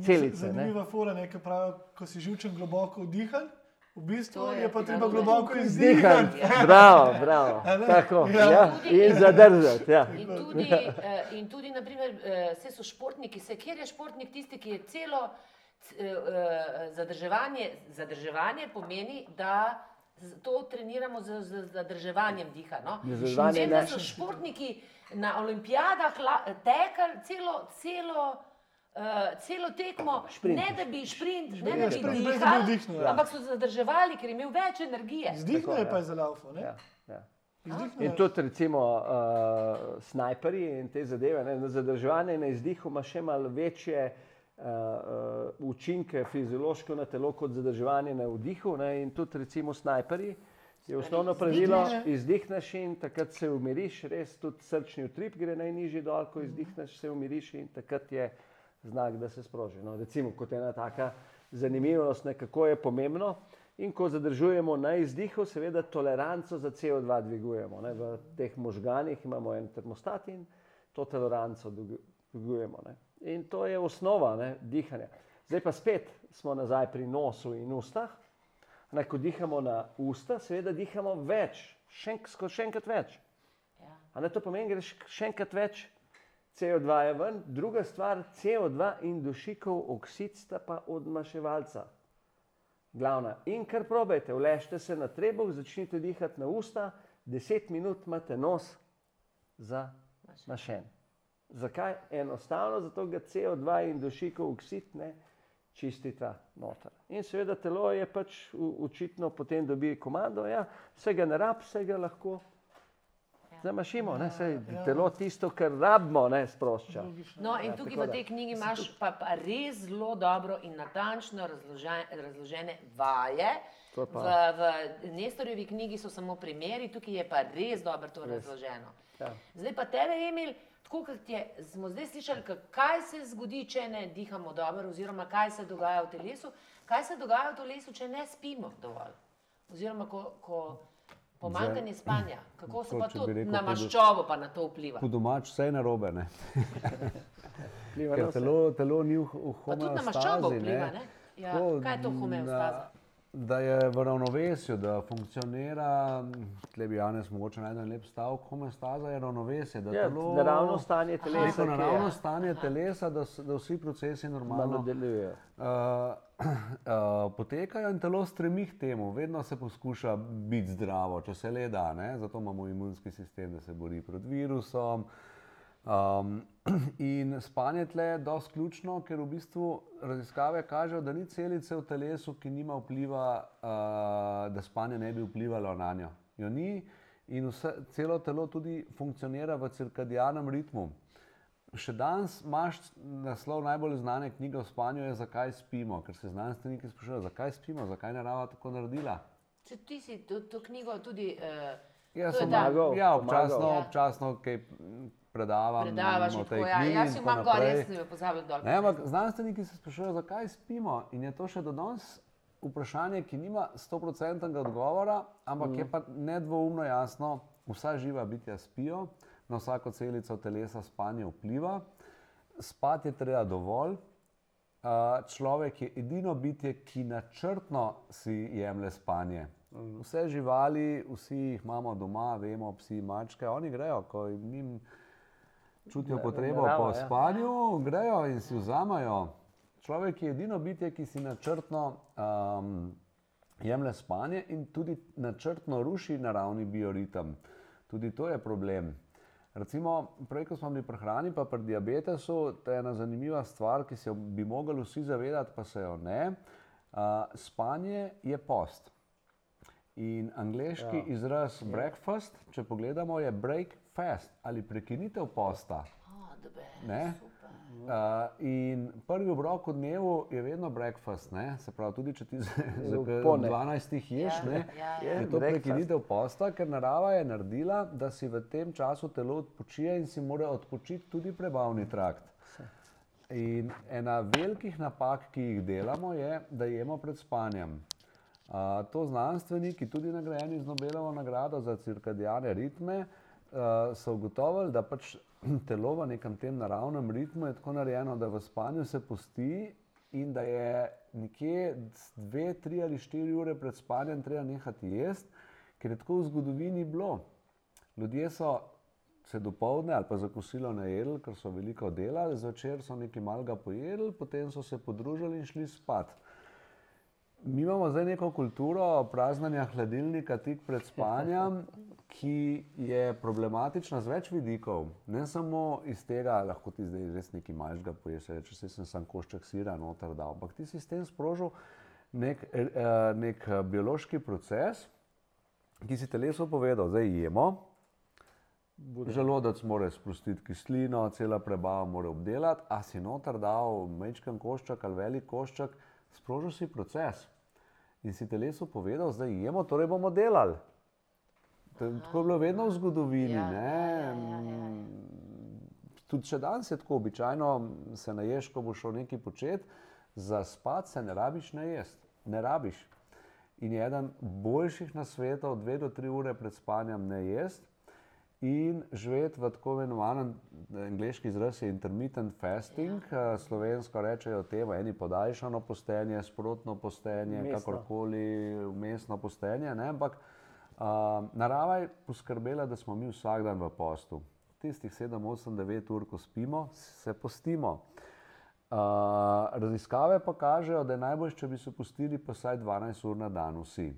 celice. Zanimiva fora, nekaj pravi, ko si živčen globoko vdihal. V bistvu je, je pa treba globoko izdihati. Izdihati. Bravo, bravo. Tako, Ja. ja. In zadržati. Ja. In tudi, eh, in tudi naprimer, eh, vse so športniki, se, kjer je športnik tisti, ki je celo eh, eh, zadrževanje, zadrževanje pomeni, da to treniramo z, z zadrževanjem diha. No? Zadrževanje Vem, da so športniki na olimpijadah tekli celo, celo, uh, celo tekmo, Šprint. ne da bi šprint, ne Ja, da bi šprint, brez da bi dihali, vdihnil, ja. ampak so zadrževali, ker je imel več energije. Izdihnil Tako, je ja. pa je za laufo. ne? Ja, ja. Izdihnil In tudi, recimo, uh, snajperji in te zadeve, ne, na zadrževanje na izdihu ima še malo večje uh, uh, učinke fiziološko na telo kot zadrževanje na vdihu. Ne, in tudi, recimo, snajperji je osnovno pravilo, izdihneš. izdihneš in takrat se umiriš, res tudi srčni utrip gre najnižji dol, ko izdihneš, se umiriš in takrat je znak, da se sproži. No, recimo, kot ena taka zanimivost, ne, kako je pomembno. In ko zadržujemo na izdihu, seveda toleranco za CO2 dvigujemo. Ne. V teh možganih imamo en termostat in to toleranco dvigu- dvigujemo. Ne. In to je osnova ne, dihanja. Zdaj pa spet smo nazaj pri nosu in ustah. Ne, ko dihamo na usta, seveda dihamo več, še, še enkrat več. Ja. A ne to pomeni, da greš še enkrat več CO2 je ven, druga stvar, CO2 in dušikov oksid sta pa odmaševalca. Glavna. In kar probajte, vlešte se na trebuh, začnite dihati na usta, 10 minut imate nos za mašen. Zakaj? Enostavno, zato ga CO2 in dušikov oksid ne čistita noter. In seveda telo je pač očitno potem dobi komando, ja, vse ga ne rab, vse ga lahko zamašimo, ne, saj ja. telo tisto, kar rabimo, ne sprošča. No, in Ja, tukaj v tej knjigi imaš pa, pa res zelo dobro in natančno razložene, razložene vaje. V, v Nestorjevi knjigi so samo primeri, tukaj je pa res dobro to razloženo. Ja. Zdaj pa tebe, Emil, tako kot je, smo zdaj slišali, ka- kaj se zgodi, če ne dihamo dobro, oziroma kaj se dogaja v telesu, kaj se dogaja v telesu, če ne spimo dovolj. Oziroma, ko, ko pomankanje spanja, kako se pa to rekel, na maščobo pa na to vpliva. Po domač vse je narobe, ne? Telo, telo ni v, v Pa tudi na maščobo homeostazi. vpliva, ne? Ja, Tako, kaj je to homeostaza? Da, je v ravnovesju, da funkcionira, tle bi Janez mogoče najden lep stavek, homeostaza je ravnovesje, da Ja, telo, naravno stanje telesa, neko je- naravno stanje telesa, da, da vsi procesi normalno delujejo. uh, uh, potekajo in telo stremi k temu, vedno se poskuša biti zdravo, če se le da, ne? zato imamo imunski sistem, da se bori proti virusom. Um, in spanje tle je dosti ključno, ker v bistvu raziskave kažejo, da ni celice v telesu, ki nima vpliva, uh, da spanje ne bi vplivalo na njo. Jo ni in vse, celo telo tudi funkcionira v cirkadijanem ritmu. Še danes imaš naslov najbolj znane knjige o spanju, je Zakaj spimo, ker se znanstveniki sprašujejo, zakaj spimo, zakaj je narava tako naredila. Če ti si to, to knjigo tudi uh, je sem da. Ja, občasno. Ja. občasno kaj mm, predavam. predavaš, tako, ja, knjigi jaz tako imam gor, jaz sem jo pozabil dol. Ne, ampak znanstveniki se sprašujejo, zakaj spimo. In je to še do danes vprašanje, ki nima 100% odgovora, ampak mm. je pa nedvoumno jasno, vsa živa bitja spijo, na vsako celico telesa spanje vpliva. spati je treba dovolj. Človek je edino bitje, ki načrtno si jemlje spanje. Vse živali, vsi jih imamo doma, vemo, psi, mačke, oni grejo, ko jim čutijo potrebo narava, po ja. spanju, grejo in si vzamajo. Človek je edino bitje, ki si načrtno um, jemlje spanje in tudi načrtno ruši naravni bioritem. Tudi to je problem. Recimo, prej, ko smo bili pri hrani, pa pri diabetesu, to je ena zanimiva stvar, ki se jo bi mogli vsi zavedati, pa se jo ne. Uh, spanje je post. In angliški ja. izraz breakfast, če pogledamo, je break fast ali prekinitev posta. Ne? Uh, in prvi obrok v dnevu je vedno breakfast, ne? se pravi, tudi če ti z- z- ob Odpone. 12 ješ, Ja, ne, ja, je ja. to Breakfast. prekinitev posta, ker narava je naredila, da si v tem času telo odpočije in si mora odpočiti tudi prebavni trakt. In ena velikih napak, ki jih delamo, je, da jemo pred spanjem. Uh, to znanstveniki, tudi nagrajeni z Nobelovo nagrado za cirkadijane ritme, uh, so ugotovili, da pač telo v nekem tem naravnem ritmu je tako narejeno, da v spanju se pusti in da je nekje dve, tri ali štiri ure pred spanjem treba nehati jesti, ker je tako v zgodovini bilo. Ljudje so se dopoledne ali pa za kosilo najedli, ker so veliko delali, zvečer so nekaj malega pojedli, potem so se podružili in šli spat. Mi imamo zdaj neko kulturo praznanja hladilnika tik pred spanjem, ki je problematična z več vidikov. Ne samo iz tega, lahko ti zdaj res nekaj malega poješ, če si sem sam košček sira noter dal, ampak ti si s tem sprožil nek, eh, nek eh, biološki proces, ki si telesu povedal, zdaj jemo, Želodec mora sprostiti kislino, cela prebava mora obdelati, a si noter dal majčken košček ali velik košček, sprožil si proces in si telesu povedal, zdaj jemo, torej bomo delali. To- Tako je bilo vedno v zgodovini. Ja, ne. ja, ja, ja, ja, ja. Tudi še danes je tako, običajno se naješ, ko boš šel nekaj početi, za spat se ne rabiš najesti, ne rabiš. In je eden boljših nasvetov, dve do tri ure pred spanjem ne jesti in živeti v tako imenovanem, angliški izraz je intermittent fasting, ja. slovensko rečejo temu, eni podaljšano postenje, sprotno postenje, Vmesno. kakorkoli, umestno postenje, ne? ampak uh, narava je poskrbela, da smo mi vsak dan v postu. Tistih 7, 8, 9 ur, ko spimo, se postimo. Uh, raziskave pa kažejo, da je najbolj, če bi se pustili pa vsaj 12 ur na dan vsi.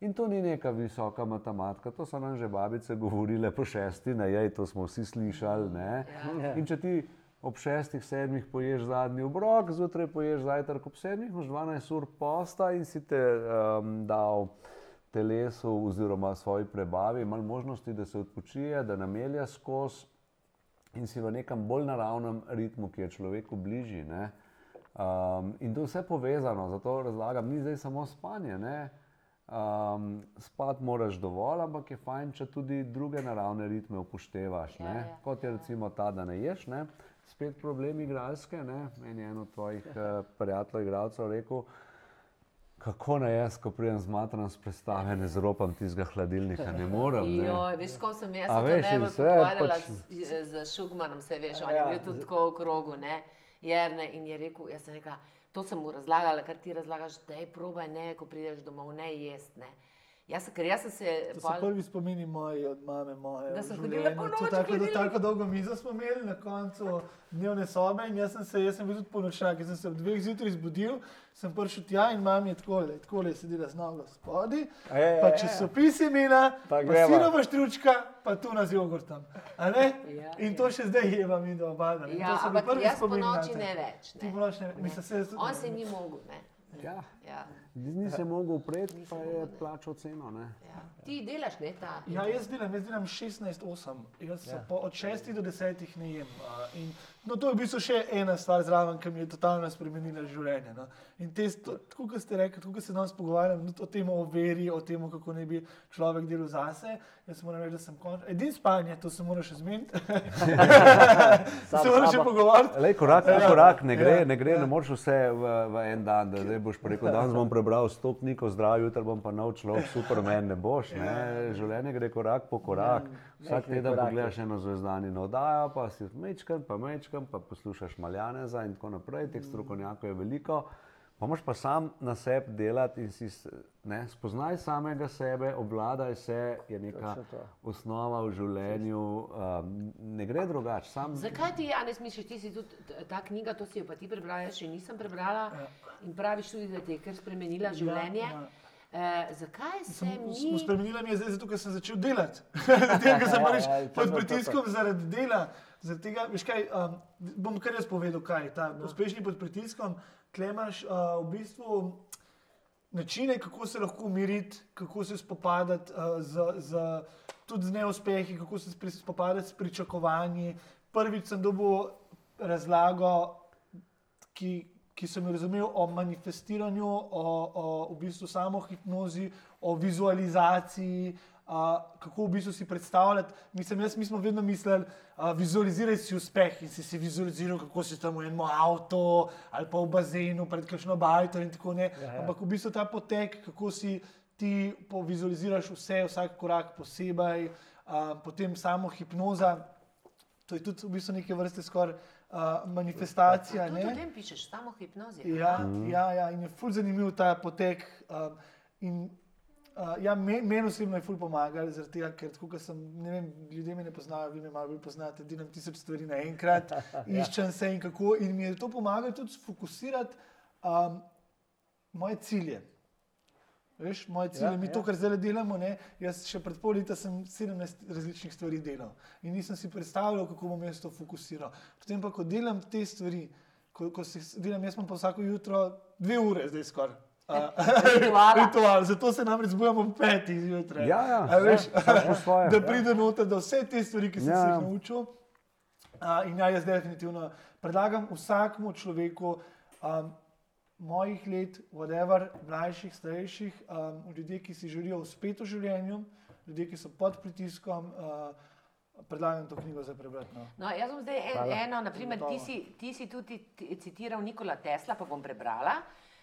In to ni neka visoka matematika, to so nam že babice govorile po šesti, ne, jej, to smo vsi slišali. Ne? Ja. In če ti ob šestih, sedmih poješ zadnji obrok, zjutraj poješ zajtrk ob sedmih, imaš 12 ur posta in si te um, dal telesu oziroma svoji prebavi malo možnosti, da se odpočije, da namelja skozi in si v nekem bolj naravnem ritmu, ki je človeku bližji. ne. Um, in to je vse povezano, zato razlagam, ni zdaj samo spanje. Ne? Um, spat moraš dovolj, ampak je fajn, če tudi druge naravne ritme upoštevaš. Ja, ne. ja, Kot je recimo ta, da ne ješ, ne. spet problem igralske. Ne. Meni je en od tvojih uh, prijateljev, igralcev, rekel, kako naj jaz, ko pridem z matram z predstave, ne zropam tistega hladilnika, ne morem. Ne. Joj, veš, ko sem jaz se veš, to in najbolj vse pogovarjala pač- z, z Šugmanom, se veš, on Ja. je bil tudi tako v krogu, ne, Jerne, in je rekel, jaz sem rekla, to sem mu razlagala, kar ti razlagaš, da je probaj, ne, ko prideš domov, ne jest, ne. Jaz, sem- ker jaz sem se... To so prvi spomini moji od mame moje. Da so življenju. hodile po noči, Tako, hodili. tako dolgo mizo smo imeli na koncu dnevne sobe in jaz sem se, jaz sem bil tudi ponočak, jaz sem se ob dveh zjutraj zbudil, sem prišel tja in mam je takole, takole je sedela z nogo spodaj, pa e, časopis imena, Pa pa greva. sirova štručka, pa tu na z jogurtom. A ne? Ja, In to še zdaj jeva mi do obada. In Ja, so ampak jaz po noči ne več, Ti ne. po noči ne, mislim, se On se ni mogel, ne. Ja. Ja, Ni se mogel upreti, pa je plačal ceno. Ne? ja. Ti delaš, ne, ta. Ja, jaz delam, jaz delam 16-8, jaz ja. po, od 6 do 10 ne jem. a, In, no, to je v bistvu še ena stvar zraven, ki mi je totalno spremenila življenje. No. In te, tako kot ste rekli, tako kot se danes pogovarjam o tem, o veri, o tem, kako naj bi človek delal zase. Jaz moram reči, da sem končal. Edin spanje, to se mora še zmeniti. Se mora še pogovarjati. Lej, korak po Ja. korak, ne gre, Ja. ne, gre, ne moreš vse v, v en dan. Da zdaj boš rekel, danes bom prebral 100 knjig o zdravju, jutri bom pa nov človek, superman, ne boš. Ne? Življenje gre korak po korak. Vsak teden pogledaš eno zvezdano oddajo, pa si mečkam, pa mečkam, pa poslušaš Maljaneza in tako naprej. Teh strokovnjakov je veliko. Pa moraš pa sam na sebi delati in si ne, spoznaj samega sebe, obvladaj se, je neka osnova v življenju. Um, ne gre drugače. Sam Zakaj ti, Janes, misliš, ti si tudi ta knjiga, to si jo pa ti prebrala, jaz še nisem prebrala in praviš tudi, da ti je kar spremenila življenje. ja. Eh, zakaj se Sem, mi... smo spremenili mi je zdaj, zato ker sem začel delati. Tega, ker sem Ja, pač ja, pod pritiskom zaradi dela. Zaradi tega, veš kaj, um, bom kar jaz povedal, kaj je ta uspešni pod pritiskom. Klemaš uh, v bistvu načine, kako se lahko umiriti, kako se spopadati uh, z, z, tudi z neuspehi, kako se spri- spopadati s pričakovanji. Prvič sem dobil razlago, ki, ki sem jo razumel o manifestiranju, o, o v bistvu samo hipnozi, o vizualizaciji. Uh, kako v bistvu si predstavljati? Mislim, jaz, mi smo vedno mislili, uh, vizualiziraj si uspeh in si si vizualiziral, kako si tam v enem avtu ali pa v bazenu pred kakšno bajto in tako naprej. Ja, ja. Ampak v bistvu ta potek, kako si ti vizualiziraš vse, vsak korak posebej, uh, potem samo hipnoza. To je tudi v bistvu neke vrste skoraj uh, manifestacija. Tudi ne. o tem pišeš, samo hipnozi. Ja, ja, ja, in je ful zanimiv ta potek. Um, in, uh, ja, me- Meni osebno je ful pomagal, zaradi tega, ker tako, sem, ne vem, ljudje me ne poznajo, vi me malo bolj poznate, delam tisoč stvari naenkrat, iščem se in kako. In mi je to pomagalo tudi sfokusirati um, moje cilje. Veš, moje cilje, Ja, ja, mi ja. to, kar zdaj delamo, ne, jaz še pred pol leta sem 17 različnih stvari delal in nisem si predstavljal, kako bom jaz to fokusiral. Potem pa, ko delam te stvari, ko, ko se delam, jaz imam pa vsako jutro dve ure, zdaj skoraj. Rituala. Ritual, zato se namreč zbujamo ob petih zjutraj. Ja, ja, A veš, po svoje, da ja. pride noter, da vse te stvari, ki sem Ja, se ja. jih naučil. A, in ja, jaz definitivno predlagam vsakmu človeku, um, mojih let, whatever, mlajših, starejših, um, ljudje, ki si želijo uspeti v življenju, ljudje, ki so pod pritiskom, uh, predlagam to knjigo za prebrati. No. No, jaz bom zdaj en, Hvala. eno, naprimer, ti si, ti si tudi ti- citiral Nikola Tesla, pa bom prebrala.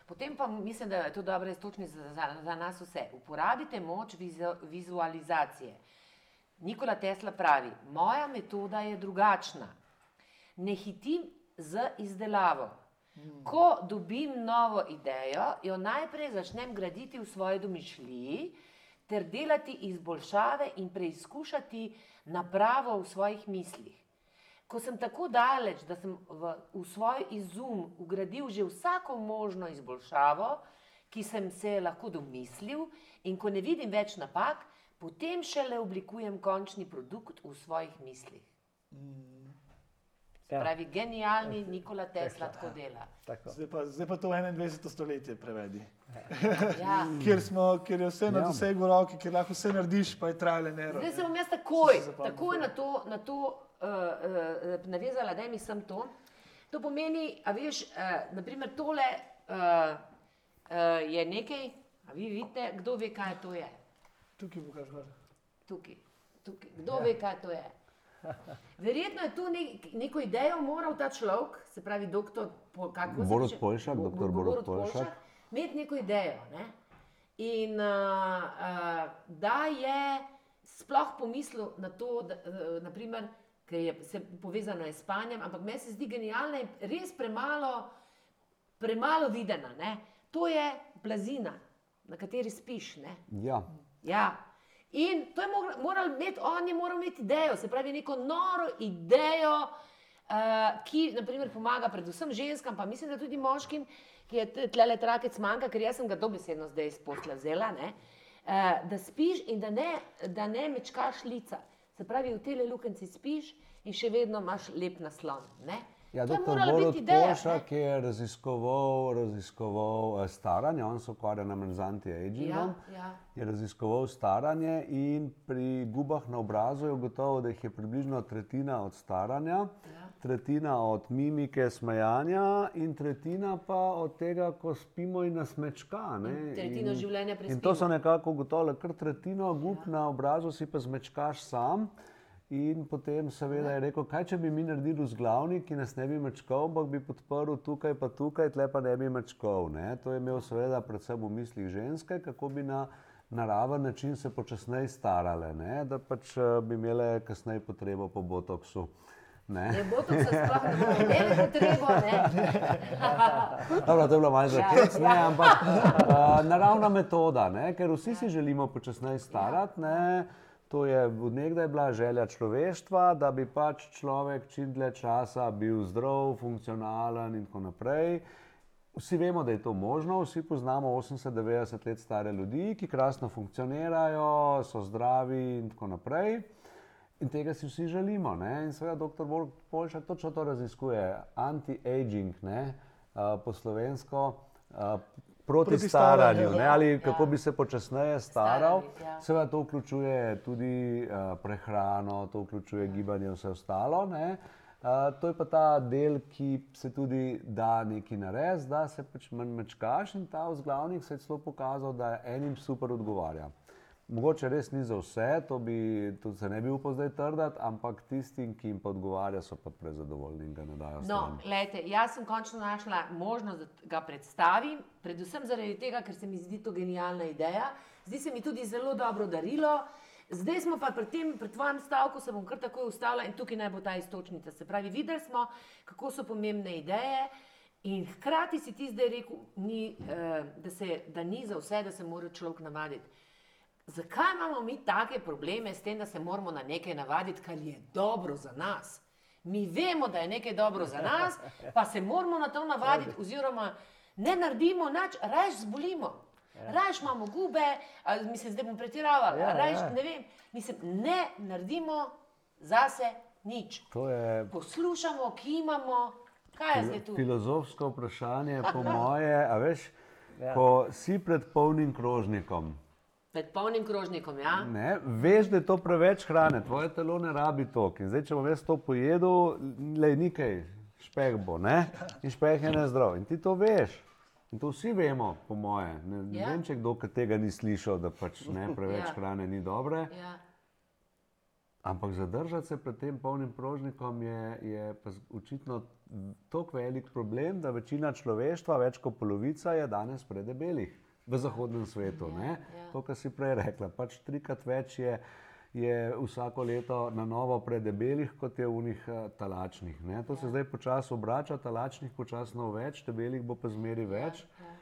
Potem pa mislim, da je to dobro iztočni za, za, za nas vse. Uporabite moč vizu, vizualizacije. Nikola Tesla pravi, moja metoda je drugačna. Ne hitim z izdelavo. Ko dobim novo idejo, jo najprej začnem graditi v svoji domišljiji, ter delati izboljšave in preizkušati napravo v svojih mislih. Ko sem tako daleč, da sem v, v svoj izum ugradil že vsako možno izboljšavo, ki sem se lahko domislil, in ko ne vidim več napak, potem šele oblikujem končni produkt v svojih mislih. Se Ja. pravi, genialni Nikola Tesla tako dela. Tako. Zdaj, pa, zdaj pa to 21. stoletje prevedi. Ja. Kjer, smo, kjer je vse na Ja. dosegu roke, kjer lahko vse narediš, pa je trajale nero. Zdaj se bom jaz takoj, takoj na to, na to uh, uh, navezala, da mi sem to. To pomeni, a veš, uh, naprimer tole uh, uh, je nekaj, a vi vidite, kdo ve, kaj to je. Tukaj bo kar gor. Tukaj, tukaj. Kdo ja. ve, kaj to je? Verjetno je tu nek, neko idejo moral ta človek, se pravi doktor, po- kako se Borut reče? Poljšak, doktor Bo- Borut Poljšak. imeti neko idejo. Ne? In uh, uh, da je sploh pomislil na to, da, uh, naprimer, ker je se povezano je s spanjem, ampak meni se zdi genialna in res premalo, premalo videna. Ne? To je blazina, na kateri spiš. Ne? Ja. Ja. In to je moral, moral imeti, on je moral imeti idejo, se pravi, neko noro idejo, uh, ki naprimer, pomaga predvsem ženskam, pa mislim, da tudi moškim, ki je tle trakec manjka, ker jaz sem ga dobesedno zdaj iz posla vzela, ne, uh, da spiš in da ne, da ne mečkaš lica. Se pravi, v tele lukenci spiš in še vedno imaš lep naslon. Ne? Ja, to je morala biti ideja. Poljšak je raziskoval, raziskoval eh, staranje, on se ukvarja namreč z Ja, anti-agingom. ja. Je raziskoval staranje in pri gubah na obrazu je ugotovil, da jih je približno tretjina od staranja, Ja. Tretjina od mimike, smejanja in tretjina pa od tega, ko spimo in nas mečka. ne. In tretjino življenja In to prespimo. so nekako ugotovili, kar tretjino gub ja. na obrazu si pa zmečkaš sam. In potem seveda je rekel, kaj če bi mi naredili vzglavnik, ki nas ne bi mečkal, ampak bi podprl tukaj pa tukaj, tle pa ne bi mečkal. Ne? To je imel seveda predvsem v mislih ženske, kako bi na naraven način se počasneje starale, ne? da pač eh, bi imele kasneje potrebo po botoksu. Ne. Ne bo to se sploh ne bo imeli potrebo, ne? Dobro, to je bilo malo začet, ne, ja. ampak uh, naravna metoda, ne, ker vsi si želimo počasneje starati. Ne, to je od nekdaj bila želja človeštva, da bi pač človek čim dlje časa bil zdrav, funkcionalen in tako naprej. Vsi vemo, da je to možno, vsi poznamo 80-90 let stare ljudi, ki krasno funkcionirajo, so zdravi in tako naprej. In tega si vsi želimo. Ne? In seveda dr. Polšak točno to raziskuje. Anti-aging, ne? uh, po slovensko, uh, proti Proti staranju, staranju. ne? Ja, ali ja. kako bi se počasneje staral. Ja. Seveda to vključuje tudi uh, prehrano, to vključuje gibanje in vse ostalo. Ne? Uh, to je pa ta del, ki se tudi da neki nares, da se pač manj mečkaš in ta vzglavnik se je celo pokazal, da enim super odgovarja. Mogoče res ni za vse, to, bi, to se ne bi upal zdaj trditi, ampak tistim, ki jim pa odgovarja, so pa prezadovoljni in ga ne dajo No, gledajte, jaz sem končno našla možnost, da ga predstavim, predvsem zaradi tega, ker se mi zdi to genialna ideja. Zdi se mi tudi zelo dobro darilo. Zdaj smo pa pri tem, pri tvojem stavku, se bom kar takoj ustavila in tukaj naj bo ta istočnica. Se pravi, videli smo, kako so pomembne ideje. In hkrati si ti zdaj rekel, ni, eh, da, se, da ni za vse, da se mora človek navaditi. Zakaj imamo mi take probleme s tem, da se moramo na nekaj navaditi, kar je dobro za nas? Mi vemo, da je nekaj dobro za nas, pa se moramo na to navaditi, oziroma ne naredimo nič, raje zbolimo. Raje imamo gube, ali mislim, zdaj bom pretiravala, Ja, raje ja. ne vem. Mislim, ne naredimo zase nič. To je Poslušamo, kimamo, kaj je zdaj tu? filozofsko vprašanje, po moje, a veš, Ja. ko si pred polnim krožnikom. Pred polnim krožnikom, ja? Ne, veš, da je to preveč hrane, tvoje telo ne rabi toliko. In zdaj, če bom jaz to pojedel, le nekaj, špeh bo, ne? in špeh je nezdrav. In ti to veš. In to vsi vemo, po moje. Ne, ne Ja. vem, če kdo tega ni slišal, da pač ne, preveč Ja. hrane ni dobre. ja. Ampak zadržati se pred tem polnim krožnikom je, je očitno tako velik problem, da večina človeštva, več kot polovica, je danes predebelih v zahodnem svetu. Ja, ja. To, kar si prej rekla, pač trikrat več je, je vsako leto na novo predebelih, kot je v njih talačnih. Ne? To se zdaj počasi obrača, talačnih počasno več, debelih bo pa zmeri več. Ja.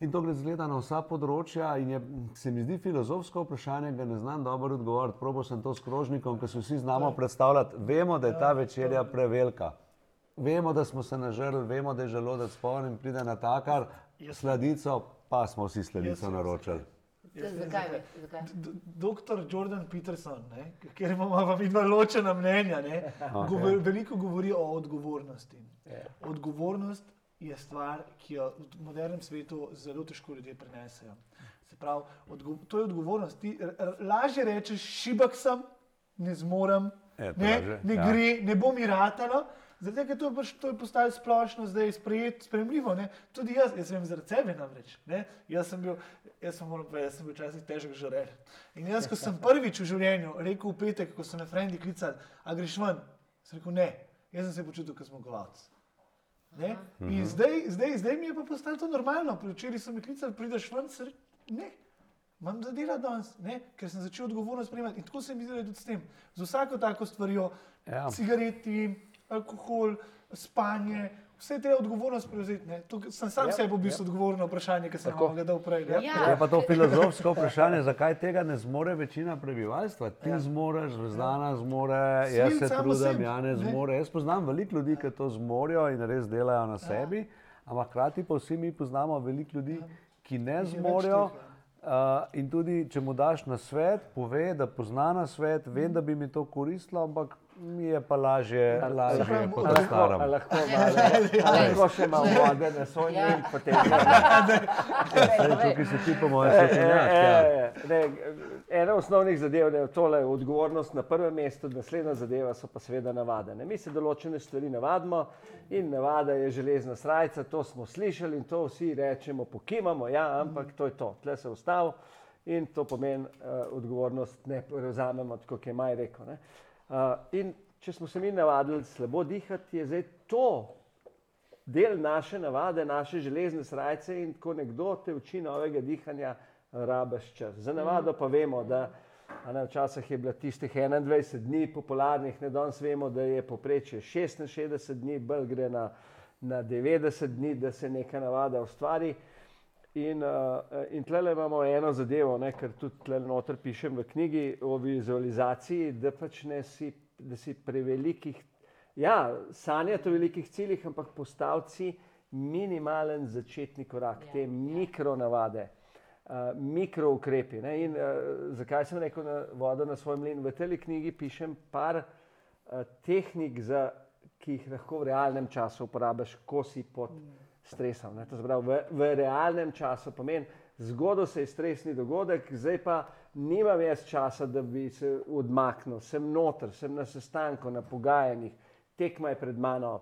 In to gre zgleda na vsa področja in je, se mi zdi filozofsko vprašanje, ga ne znam dobro odgovoriti. Probo sem to s krožnikom, ker se vsi znamo predstavljati. Vemo, da je ta večerja prevelika. Vemo, da smo se nažrli, vemo, da je želodec poln in pride na takar, sladico, pa smo Jaz sem naročili. Zakaj? zakaj? Doktor Jordan Peterson, ne, ker imamo vidva ločena mnenja, ne, govor, veliko govori o odgovornosti. Odgovornost je stvar, ki jo v modernem svetu zelo težko ljudje prenesejo. Se pravi, odgo to je odgovornost. Ti lažje rečeš, šibak sem, ne zmorem, Je, to ne, lažje, ne ja. gre, ne bo mi ratalo. Zato, ker to je, pač, to je postalo splošno, zdaj je sprejet, spremljivo. Ne? Tudi jaz, jaz vem zaradi sebe namreč. Ne? Jaz sem bil, jaz sem, povedati, jaz sem bil včasih težek žrel. In jaz, ko sem prvič v življenju rekel v petek, ko so me frendi klicali, a greš ven, sem rekel ne, jaz sem se počutil kot zmagovalec. Ne? In zdaj, zdaj, zdaj mi je pa postalo to normalno. Včeraj so me klicali, prideš ven, sem rekel ne. Imam za dela danes, ne? ker sem začel odgovorno sprejemati. In tako se mi zdi, tudi s tem. Z vsako tako stvarjo, Ja. cigareti, alkohol, spanje, vse je treba odgovornost prevzeti. sem sam Ja, sebi v bistvu odgovoril na vprašanje, ki sem Tako. ga dal prej. ne. Ja. Je pa to filozofsko vprašanje, zakaj tega ne zmore večina prebivalstva. Ti Ja. zmoreš, Zvezdana zmore, jaz se trudim, ja ne zmore. Jaz poznam veliko ljudi, ki to zmorijo in res delajo na sebi, ampak hkrati pa vsi mi poznamo veliko ljudi, ki ne zmorijo. ja. Uh, in tudi, če mu daš na svet, pove, da pozna na svet, vem, da bi mi to koristilo, ampak mi je pa lažje, lažje pravi, po a tem Lahko, lahko, malo- a lahko še malo vode na sonju Ja. in potem gremo. Tukaj si ti po mojem E, svetovnjak. ja. e, ne, Ena osnovnih zadev je tole odgovornost na prvem mestu, naslednja zadeva so pa seveda navade. Ne? Mi se določene stvari navadimo in navada je železna srajca, to smo slišali in to vsi rečemo, pokimamo, ja, ampak to je to, tle se ustav in to pomeni uh, odgovornost ne prevzamemo, kot je Maj rekel. ne. Uh, in če smo se mi navadili slabo dihati, je zdaj to del naše navade, naše železne srajce in ko nekdo te uči novega dihanja, rabaš čas. Za navado pa vemo, da a ne, včasih je bila tistih 21 dni popularnih, ne danes vemo, da je poprečje 66 dni, bolj gre na, na 90 dni, da se neka navada ustvari. In, uh, in tle imamo eno zadevo, ne, kar tudi tle noter pišem v knjigi o vizualizaciji, da pač ne si, da si prevelikih, ja, sanjati o velikih ciljih, ampak postavci minimalen začetni korak, Ja, te ja. mikronavade, uh, mikroukrepi. Ne, in uh, zakaj sem rekel na vodo na svoj mlin? V tej knjigi pišem par uh, tehnik, za, ki jih lahko v realnem času uporabiš, ko si pod stresom. Ne. To se pravi, v, v realnem času pomeni, zgodil se je stresni dogodek, zdaj pa nimam jaz časa, da bi se odmaknil, sem noter, sem na sestanku, na pogajanjih, tekma je pred mano.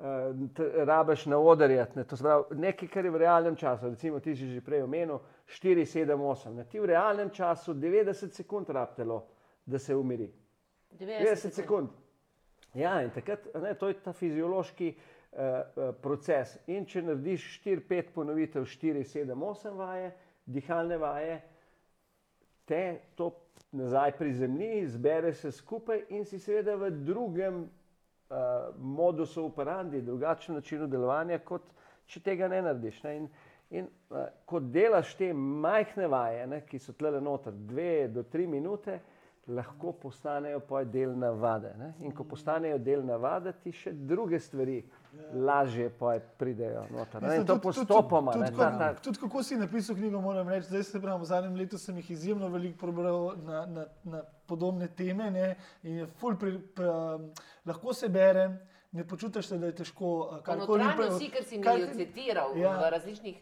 Uh, rabaš na odarjati, ne, to se pravi nekaj, kar je v realnem času, recimo ti si že prej omenil, 4, 7, 8, ne, ti v realnem času 90 sekund rabtelo, da se umiri. 90 sekund. Ja, in takrat, ne, to je ta fiziološki uh, proces. In če narediš 4-5 ponovitev, 4-7, 8 vaje, dihalne vaje, te to nazaj prizemlji, zbere se skupaj in si seveda v drugem uh, modusu operandi, drugačnem načinu delovanja, kot če tega ne narediš. Ne? In, in uh, ko delaš te majhne vaje, ne, ki so tle noter, dve do tri minute, lahko postanejo pa del navade. Ne? In ko postanejo del navade, ti še druge stvari lažje pa pridejo noter. Ne? In to postopoma. Tudi, ne, tudi, ta- ta- tudi, tudi kako si napisal knjigo, moram reči, zdaj se pravi, v zadnjem letu sem jih izjemno veliko prebral na, na, na podobne teme. Ne, in je ful pri, pri, um, lahko se bere, ne počutiš se, da je težko. uh, karkoli pre- Notranjosti, ker si mi kar- jo citiral Ja. v različnih.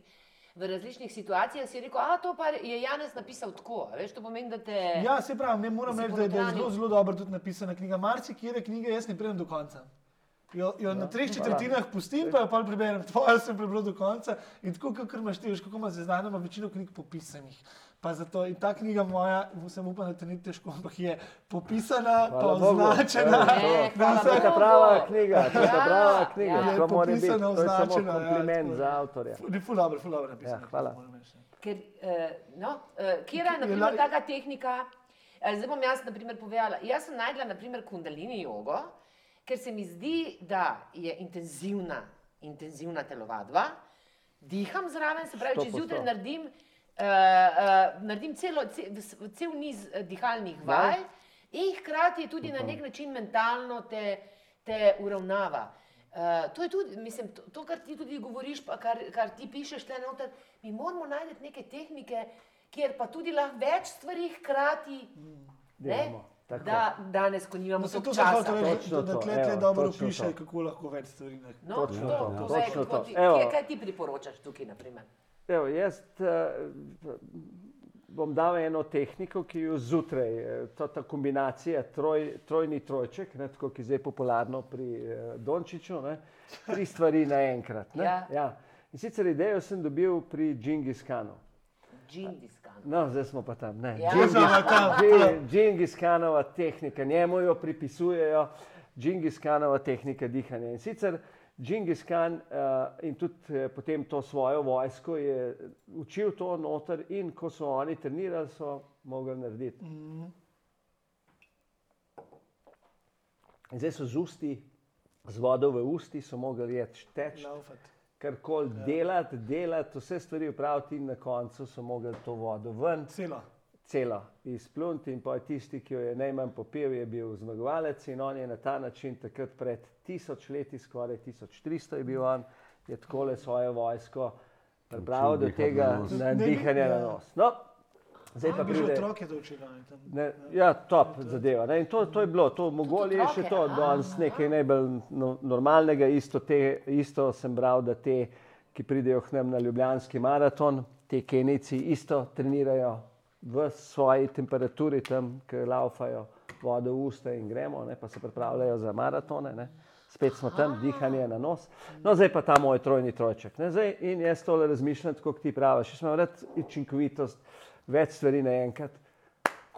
V različnih situacijah si rekel, da to pa je Janez napisal tako. a Veš, to pomeni, da te. Ja, se pravi, ne moram Si reči, da, je- da je zelo, zelo dobro tudi napisana knjiga. Marci, kjer je knjiga, jaz ne pridem do konca. Jo, jo na treh četrtinah pustim, pa jo pa preberem. Tvojo sem prebral do konca in tako, kot imaš ti, veš, kako imaš seznam, ima večino knjig popisanih. Pa zato in ta knjiga moja, sem upal, da te ni težko, ampak je popisana, pa Hvala označena. Vse- To je ta prava knjiga, to je ta Ja, prava knjiga. ja. To biti, Popisana, to je označena, ja, kompliment tako. za avtorja. Ni ful dobro, ful dobro napisana. Ja, hvala. Ker, uh, no, uh, kje je Je naprimer, la- taka tehnika? eh, Zdaj bom jaz naprimer, povedala. Jaz sem najdla naprimer, kundalini jogo, ker se mi zdi, da je intenzivna, intenzivna telovadba. Diham zraven, se pravi, če po zjutraj sto. naredim, uh, uh, naredim celo, cel, cel niz eh, dihalnih vaj in hkrati tudi na nek način mentalno te, te uravnava. Uh, to je tudi, mislim, to, to, kar ti tudi govoriš, pa kar, kar ti pišeš, tle noter, mi moramo najti neke tehnike, kjer pa tudi lahko več stvari hkrati. Ne? Tako. Da danes, ko nimamo No, se toliko to časa. hotel reči, Točno da to, tle, tle evo, dobro piše, to. kako lahko več stvari narediš. No, Točno to, to, povej, točno to. ti- Evo. kje- Kaj ti priporočaš tukaj, naprimer? Evo, jaz uh, bom dal eno tehniko, ki jo zjutraj, eh, to ta kombinacija troj, trojni trojček, ne, tako ki je zdaj popularno pri uh, Dončiću, ne, tri stvari naenkrat. ne. Ja. Ja. In sicer idejo sem dobil pri Džingis Kanu. Džingis. No, zdaj smo pa tam. Ne. Ja. Džingis, Zdaj smo tam. Dži- Džingis Kanova tehnika, njemu jo pripisujejo Džingis Kanova tehnika dihanja. In sicer Džingis Khan uh, in tudi uh, potem to svojo vojsko je učil to noter in ko so oni trenirali, so mogli narediti. In zdaj so z usti, z vodo v usti, so mogli jeti teč, Laufati. Karkoli delati, delati, vse stvari upraviti in na koncu so mogli to vodo ven Celo. celo izpluniti in pa tisti, ki jo je najmanj popil, je bil zmagovalec in on je na ta način takrat pred tisoč leti, skoraj 1300 je bil on, je takole svojo vojsko pripravil do tega na nos. na ja. nos. No, zdaj pa pride. otroke to učili. oni tam. Ne, ja, top zadeva. Ne, in to, to je bilo, to mogoli je še to, aha. danes nekaj najbolj no, normalnega. Isto, te, isto sem bral, da te, ki pridejo k nam na Ljubljanski maraton, te kenici isto trenirajo v svoji temperaturi, tam, ki laufajo vodo v usta in gremo, ne, pa se pripravljajo za maratone. Ne. Spet smo tam, dihanje na nos. No, zdaj pa ta moj trojni trojček. Ne, zdaj, in jaz tole razmišljam, tako kot ti praviš. Jaz imam rad učinkovitost, več stvari naenkrat.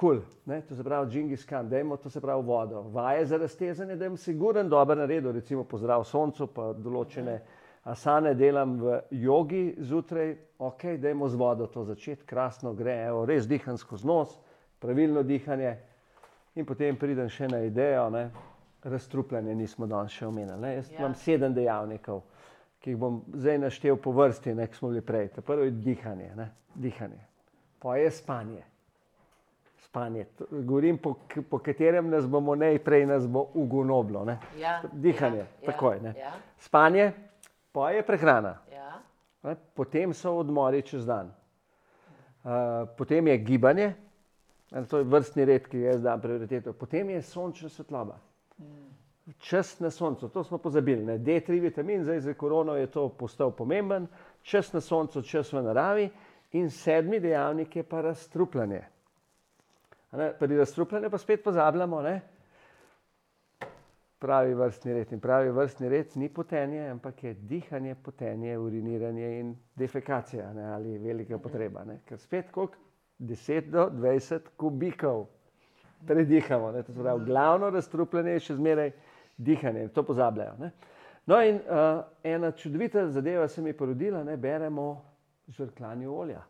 Kul, cool, to se pravi, Džingis Khan, dajmo to se pravi vodo. Vaje za raztezanje, da jim siguren dober naredil, recimo pozdrav soncu, pa določene Asane delam v jogi zjutraj, ok, dajmo z vodo to začeti, krasno gre, evo, res diham skozi nos, pravilno dihanje. In potem pridem še na idejo, ne, razstrupljanje nismo danes še omenili. ne. Jaz Ja. imam sedem dejavnikov, ki jih bom zdaj naštel po vrsti, ne, ki smo bili prej. Ta Prvo je dihanje, ne, dihanje. Pa je spanje. Spanje. Govorim, po, po katerem nas bomo najprej nas bo ugonoblo. Ne. Ja, Dihanje, ja, takoj. Ne. Ja, Spanje, pa je prehrana. ja. Ne? Potem so odmori čez dan. Uh, potem je gibanje, to je vrstni red, ki jaz dam prioriteto. Potem je sončna svetloba. Čas na soncu, to smo pozabili. Ne? D3 vitamin, zdaj za korono je to postal pomemben. Čas na soncu, čas v naravi. In sedmi dejavnik je pa razstrupljanje. Pri razstrupljanju pa spet pozabljamo, ne? pravi vrstni red. In pravi vrstni red ni potenje, ampak je dihanje, potenje, uriniranje in defekacija ne, ali velika potreba. Ne. Ker spet koliko? 10 do 20 kubikov predihamo. Ne. To se pravi, glavno razstrupljanje je še zmeraj dihanje, to pozabljajo. Ne. No in uh, ena čudovita zadeva se mi je porodila, ne beremo žrklanje olja.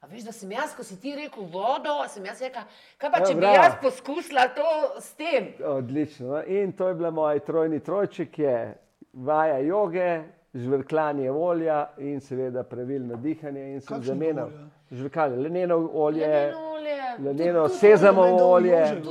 A veš, da sem jaz, ko si ti rekel vodo, sem jaz rekel, kaj pa Ja, če bi bravo. jaz poskusila to s tem? Odlično. No? In to je bila moj trojni trojček, je vaja joge, žvrkljanje olja in seveda pravilno dihanje. In sem zamenjal žvrkljanje, leneno olje, Leneno olje, leneno tudi- tudi- sezamovo leneno olje.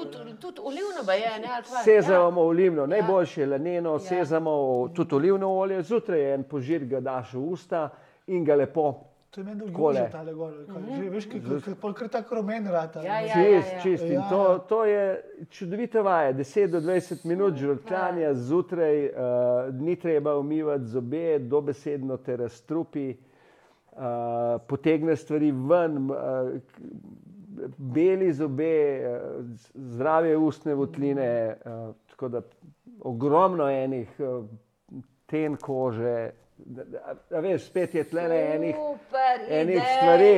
Tudi, olivno je, ne? ali kva? Sezamo olivno, najboljše je laneno, Ja. sezamo tudi olivno olje, zjutraj je en požir, ga daš v usta in ga lepo To je meni dolgo že tale gor. Že veš, kako kar tako rumen rata. Ja, ja. Čist, čist. In Ja, to, ja. to je čudovita vaja, 10 do 20 minut žrtvanja zjutraj, uh, ni treba umivati zobe, dobesedno te razstrupi, uh, potegne stvari ven, uh, beli zobe, uh, zdrave ustne votline, uh, tako da ogromno enih uh, ten kože. Da, da, a veš, spet je tle enih enih stvari,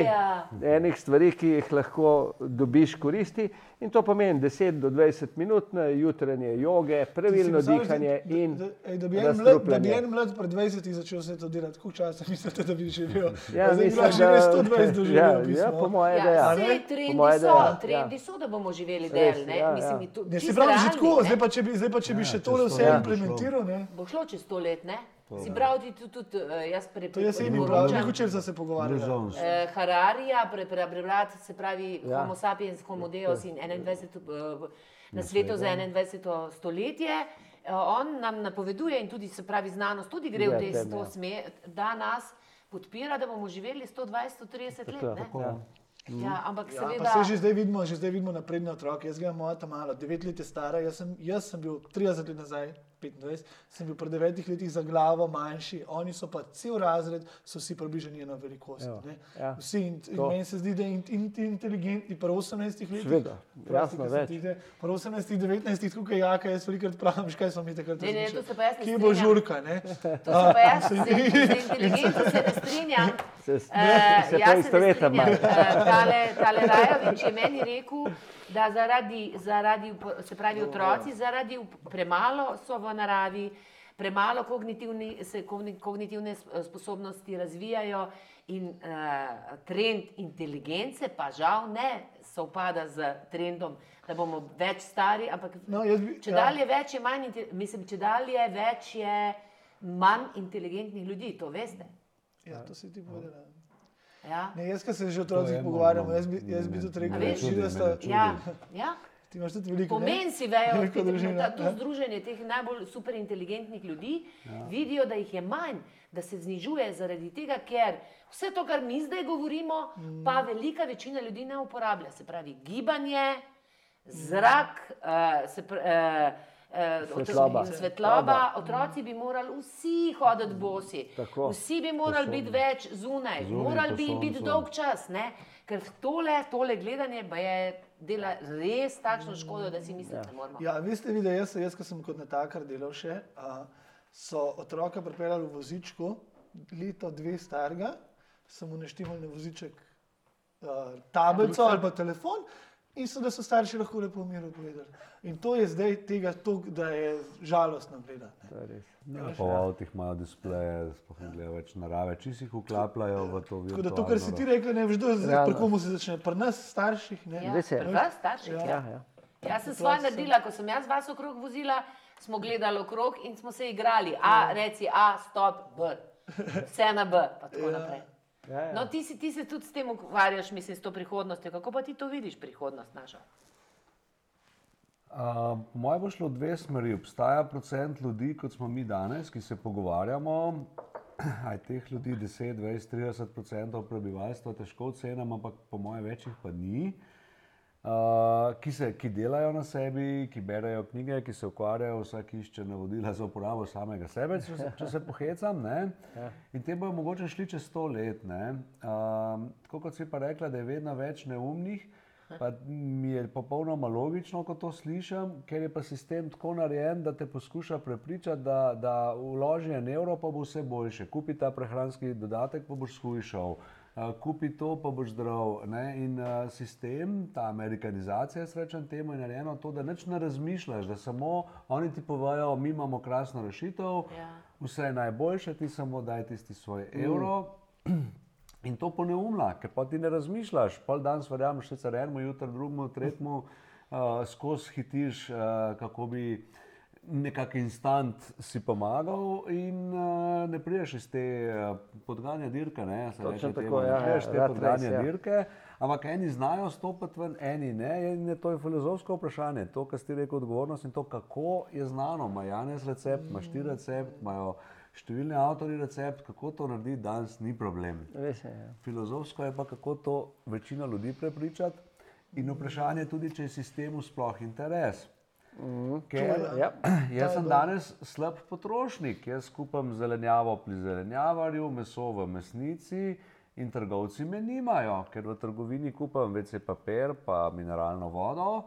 enih stvari, ki jih lahko dobiš koristi. In to pomeni 10 do 20 minut na jutranje joge, pravilno dihanje da- in da- Da bi en mlad, da bi en mlad pred 20 začel se to delati, koliko časa mislite, da bi živel? Ja, Zdaj bi mislim, že res da- 120 doživel. ja, v bistvu. ja, po moje, da Ja, ja. sej, ne? trendi Po moje, da so, ja. trendi so, da bomo živeli Res, del. Ne? ja, Mislim, ja. mi tu- Ne, se pravi, že tako, zdaj pa če bi, zdaj pa, če bi Ja, še tole vse bo implementiral, ne? Bo šlo čez sto let, ne? Si bral ti tudi, tudi eh, jaz pre, To jaz jim priporočam. pravim, včeraj sem se pogovarjal. Eh, Hararija, pre, pre, prebrati se pravi Ja. ja. Homo sapiens, Homo deus in 21. eh, na svetu za 21. stoletje. Eh, On nam napoveduje in tudi se pravi znanost tudi gre v Ja, tej to ja. smer, da nas podpira, da bomo živeli 120-130 let. Ne? ja. Ja, ampak Ja, seveda. pa se že zdaj vidimo, že zdaj vidimo napredne otroke. Jaz ga moja ta malo, 9 let je stara, jaz sem, jaz sem bil 30 let nazaj, 25, sem bil pri 9 letih za glavo manjši, oni so pa cel razred, so vsi približno njeno velikost. Evo, ne. ja. Vsi in, in meni se zdi, da je in, in, in inteligentni, pri 18 letih. Seveda, prosti, jasno, ko sem več. ti zdaj, Pri 18, 19, tako kot jaka, jaz velikrat pravim, "Veš, kaj smo mi takrat Ne, ne, razmišljali? to se pa jaz ne Kje bo strinjam. žurka, ne? To se pa jaz z, z inteligenco se ne strinjam. Se, Eh, se jaz se ne poistovetam strinjam. malo. Eh, Tale, tale Rajovič je meni rekel, da zaradi, zaradi se pravi otroci, zaradi up- premalo so v naravi, premalo kognitivni, se kogni- kognitivne sposobnosti razvijajo in uh, trend inteligence pa žal ne sovpada z trendom, da bomo več stari, ampak No, bi- če ja. dalje več je manj, mislim, če dalje več je manj inteligentnih ljudi, to veste. Ja, to si ti povedala. Ja. Ne, jaz, ki se že o To otrocih je pogovarjam, malo- jaz bi, jaz bi tudi rekel, A da sta. Čudi me, Ja, ja. Ti imaš tudi veliko. ne? Pomen si vejo, da to ja. združenje teh najbolj superinteligentnih ljudi ja. vidijo, da jih je manj, da se znižuje zaradi tega, ker vse to, kar mi zdaj govorimo, mm. pa velika večina ljudi ne uporablja. Se pravi, gibanje, zrak, uh, se pr, uh, Uh, Svetloba. svetloba, otroci bi morali vsi hoditi bosi, Tako. vsi bi morali biti več zunaj, Zunaj, morali bi biti dolg čas, ne? ker tole, tole gledanje pa je dela res takšno škodo, da si mislite, da moramo. Ja, veste, vi, da jaz, jaz ko sem kot natakar delal še, a, so otroka pripeljali v vozičku, leto, dve starega, sem mu naštimal na voziček a, tablico ali pa telefon in so, da so starši lahko lepo v miru povedali. In to je zdaj tega, tok, da je žalostno gledati. To je res. Ja, pa v avtih imajo displeje, sploh ne gledajo več narave, če si jih vklapljajo v to Tako da to, kar si ti rekel, ne veš, Realno. pri komu se začne. Pri nas, starših, ne. Ja, Res je. pri vas, starših, ja. Ja, ja. Jaz sem svoje naredila, ko sem jaz vas okrog vozila, smo gledali okrog in smo se igrali. A, reci A, stop, B. Vse na B, pa tako naprej. Ja, ja. No, ti, si, ti se tudi s tem ukvarjaš, mislim, s to prihodnostjo. Kako pa ti to vidiš, prihodnost našo? Uh, Moje bo šlo v dve smeri. Obstaja procent ljudi, kot smo mi danes, ki se pogovarjamo. Aj teh ljudi 10, 20, 30 procentov prebivalstva težko ocenjamo, ampak po mojem večjih pa ni. Uh, ki, se, ki delajo na sebi, ki berejo knjige, ki se ukvarjajo, vsak išče navodila za uporabo samega sebe, če se, če se pohecam. Ne? In te bojo mogoče šli čez sto let. Um, tako kot si pa rekla, da je vedno več neumnih, pa mi je popolnoma logično, ko to slišim, ker je pa sistem tako narejen, da te poskuša prepričati, da, da vloži en evro, pa bo vse boljše. Kupi ta prehranski dodatek, pa boš shujšal. Uh, kupi to, pa boš zdrav. Ne? In uh, sistem, ta amerikanizacija, srečen temu, je narejeno to, da nič ne razmišljaš, da samo oni ti povejo, mi imamo krasno rešitev, Ja. vse je najboljše, ti samo daj tisti svoj evro. In to poneumlja, ker pa ti ne razmišljaš, pol danes verjameš, sicer enemu, jutri drugemu, tretjemu, uh, skozi hitiš, uh, kako bi nekako instant si pomagal, in uh, ne priješ iz te uh, podganja dirke. Ne, reče tako, temu, ne ja, prideš ja, iz te podganja race, ja. dirke. Ampak eni znajo stopiti ven, eni ne. In to je filozofsko vprašanje. To, kar ste rekli, odgovornost in to, kako je znano. Ima Janez recept, imaš ti recept, imajo številni avtori recept, kako to narediti danes, ni problem. Res je. Ja. Filozofsko je pa, kako to večino ljudi prepričati. In vprašanje je tudi, če je sistemu sploh interes. Ker, Ja. jaz sem danes slab potrošnik, jaz kupam zelenjavo pri zelenjavarju, meso v mesnici in trgovci me nimajo, ker v trgovini kupam vece papir, pa mineralno vodo.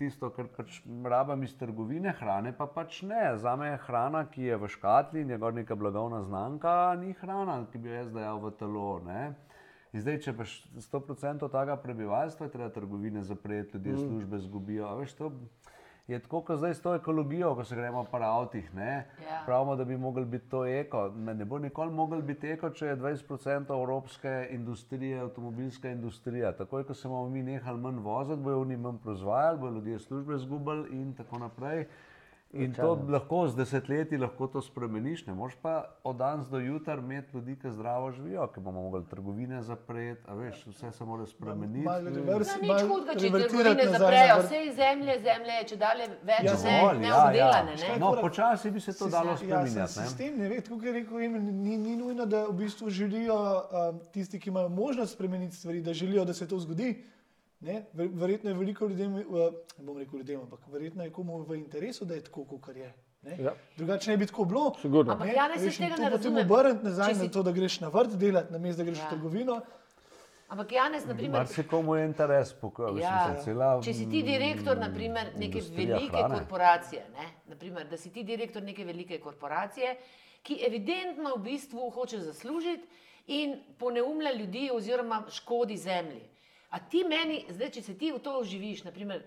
Tisto, kar pač rabim iz trgovine, hrane pa pač ne. Za me je hrana, ki je v škatli, njegova neka blagovna znamka, ni hrana, ki bi jo jaz dajal v telo. Ne? In zdaj, če pa 100% tega prebivalstva je treba trgovine zapreti, ljudje mm. službe zgubijo. Veš, to je tako, kot zdaj s to ekologijo, ko se gremo po avtih. ne. Ja. Pravimo, da bi mogli biti to eko. Ne, ne bo nikoli mogel biti eko, če je 20% evropske industrije, avtomobilska industrija. Takoj, ko se bomo mi nehali manj voziti, bojo oni manj proizvajali, bojo ljudje službe zgubili in tako naprej. In to lahko z desetletji lahko to spremeniš, ne moreš pa od danes do jutra imeti ljudi, ki zdravo živijo, ki bomo mogli trgovine zapreti, a veš, vse se mora spremeniti. Malo reverse- No, nič hudega, če trgovine zaprejo, vse iz zemlje, zemlje je če dalje več Ja, vse Dovolj, neobdelane. ja, ja. ne. No, počasi bi se to dalo Ja, spremenjati. se- ne. sistem ne ve, tako je rekel Emil, ni, ni nujno, da v bistvu želijo um, tisti, ki imajo možnost spremeniti stvari, da želijo, da se to zgodi. Ne? Ver- Verjetno je veliko ljudem, uh, ne bom rekel ljudem, ampak verjetno je komu v interesu, da je tako, kot je. Ne? Ja. Drugače ne bi tako bilo. Sigurno. Ampak Ne, jaz veš, in tega to ne potem razumem. obrniti nazaj Če na si- to, da greš na vrt delati, namesto da greš Ja. v trgovino. Ampak Janez, na primer, Marsikomu je interes, pokaj, Ja. cela, Če si ti direktor naprimer, neke velike hrane. korporacije, ne? naprimer, da si ti direktor neke velike korporacije, ki evidentno v bistvu hoče zaslužiti in poneumlja ljudi oziroma škodi zemlji. A ti meni, zdaj, če se ti v to uživiš, naprimer,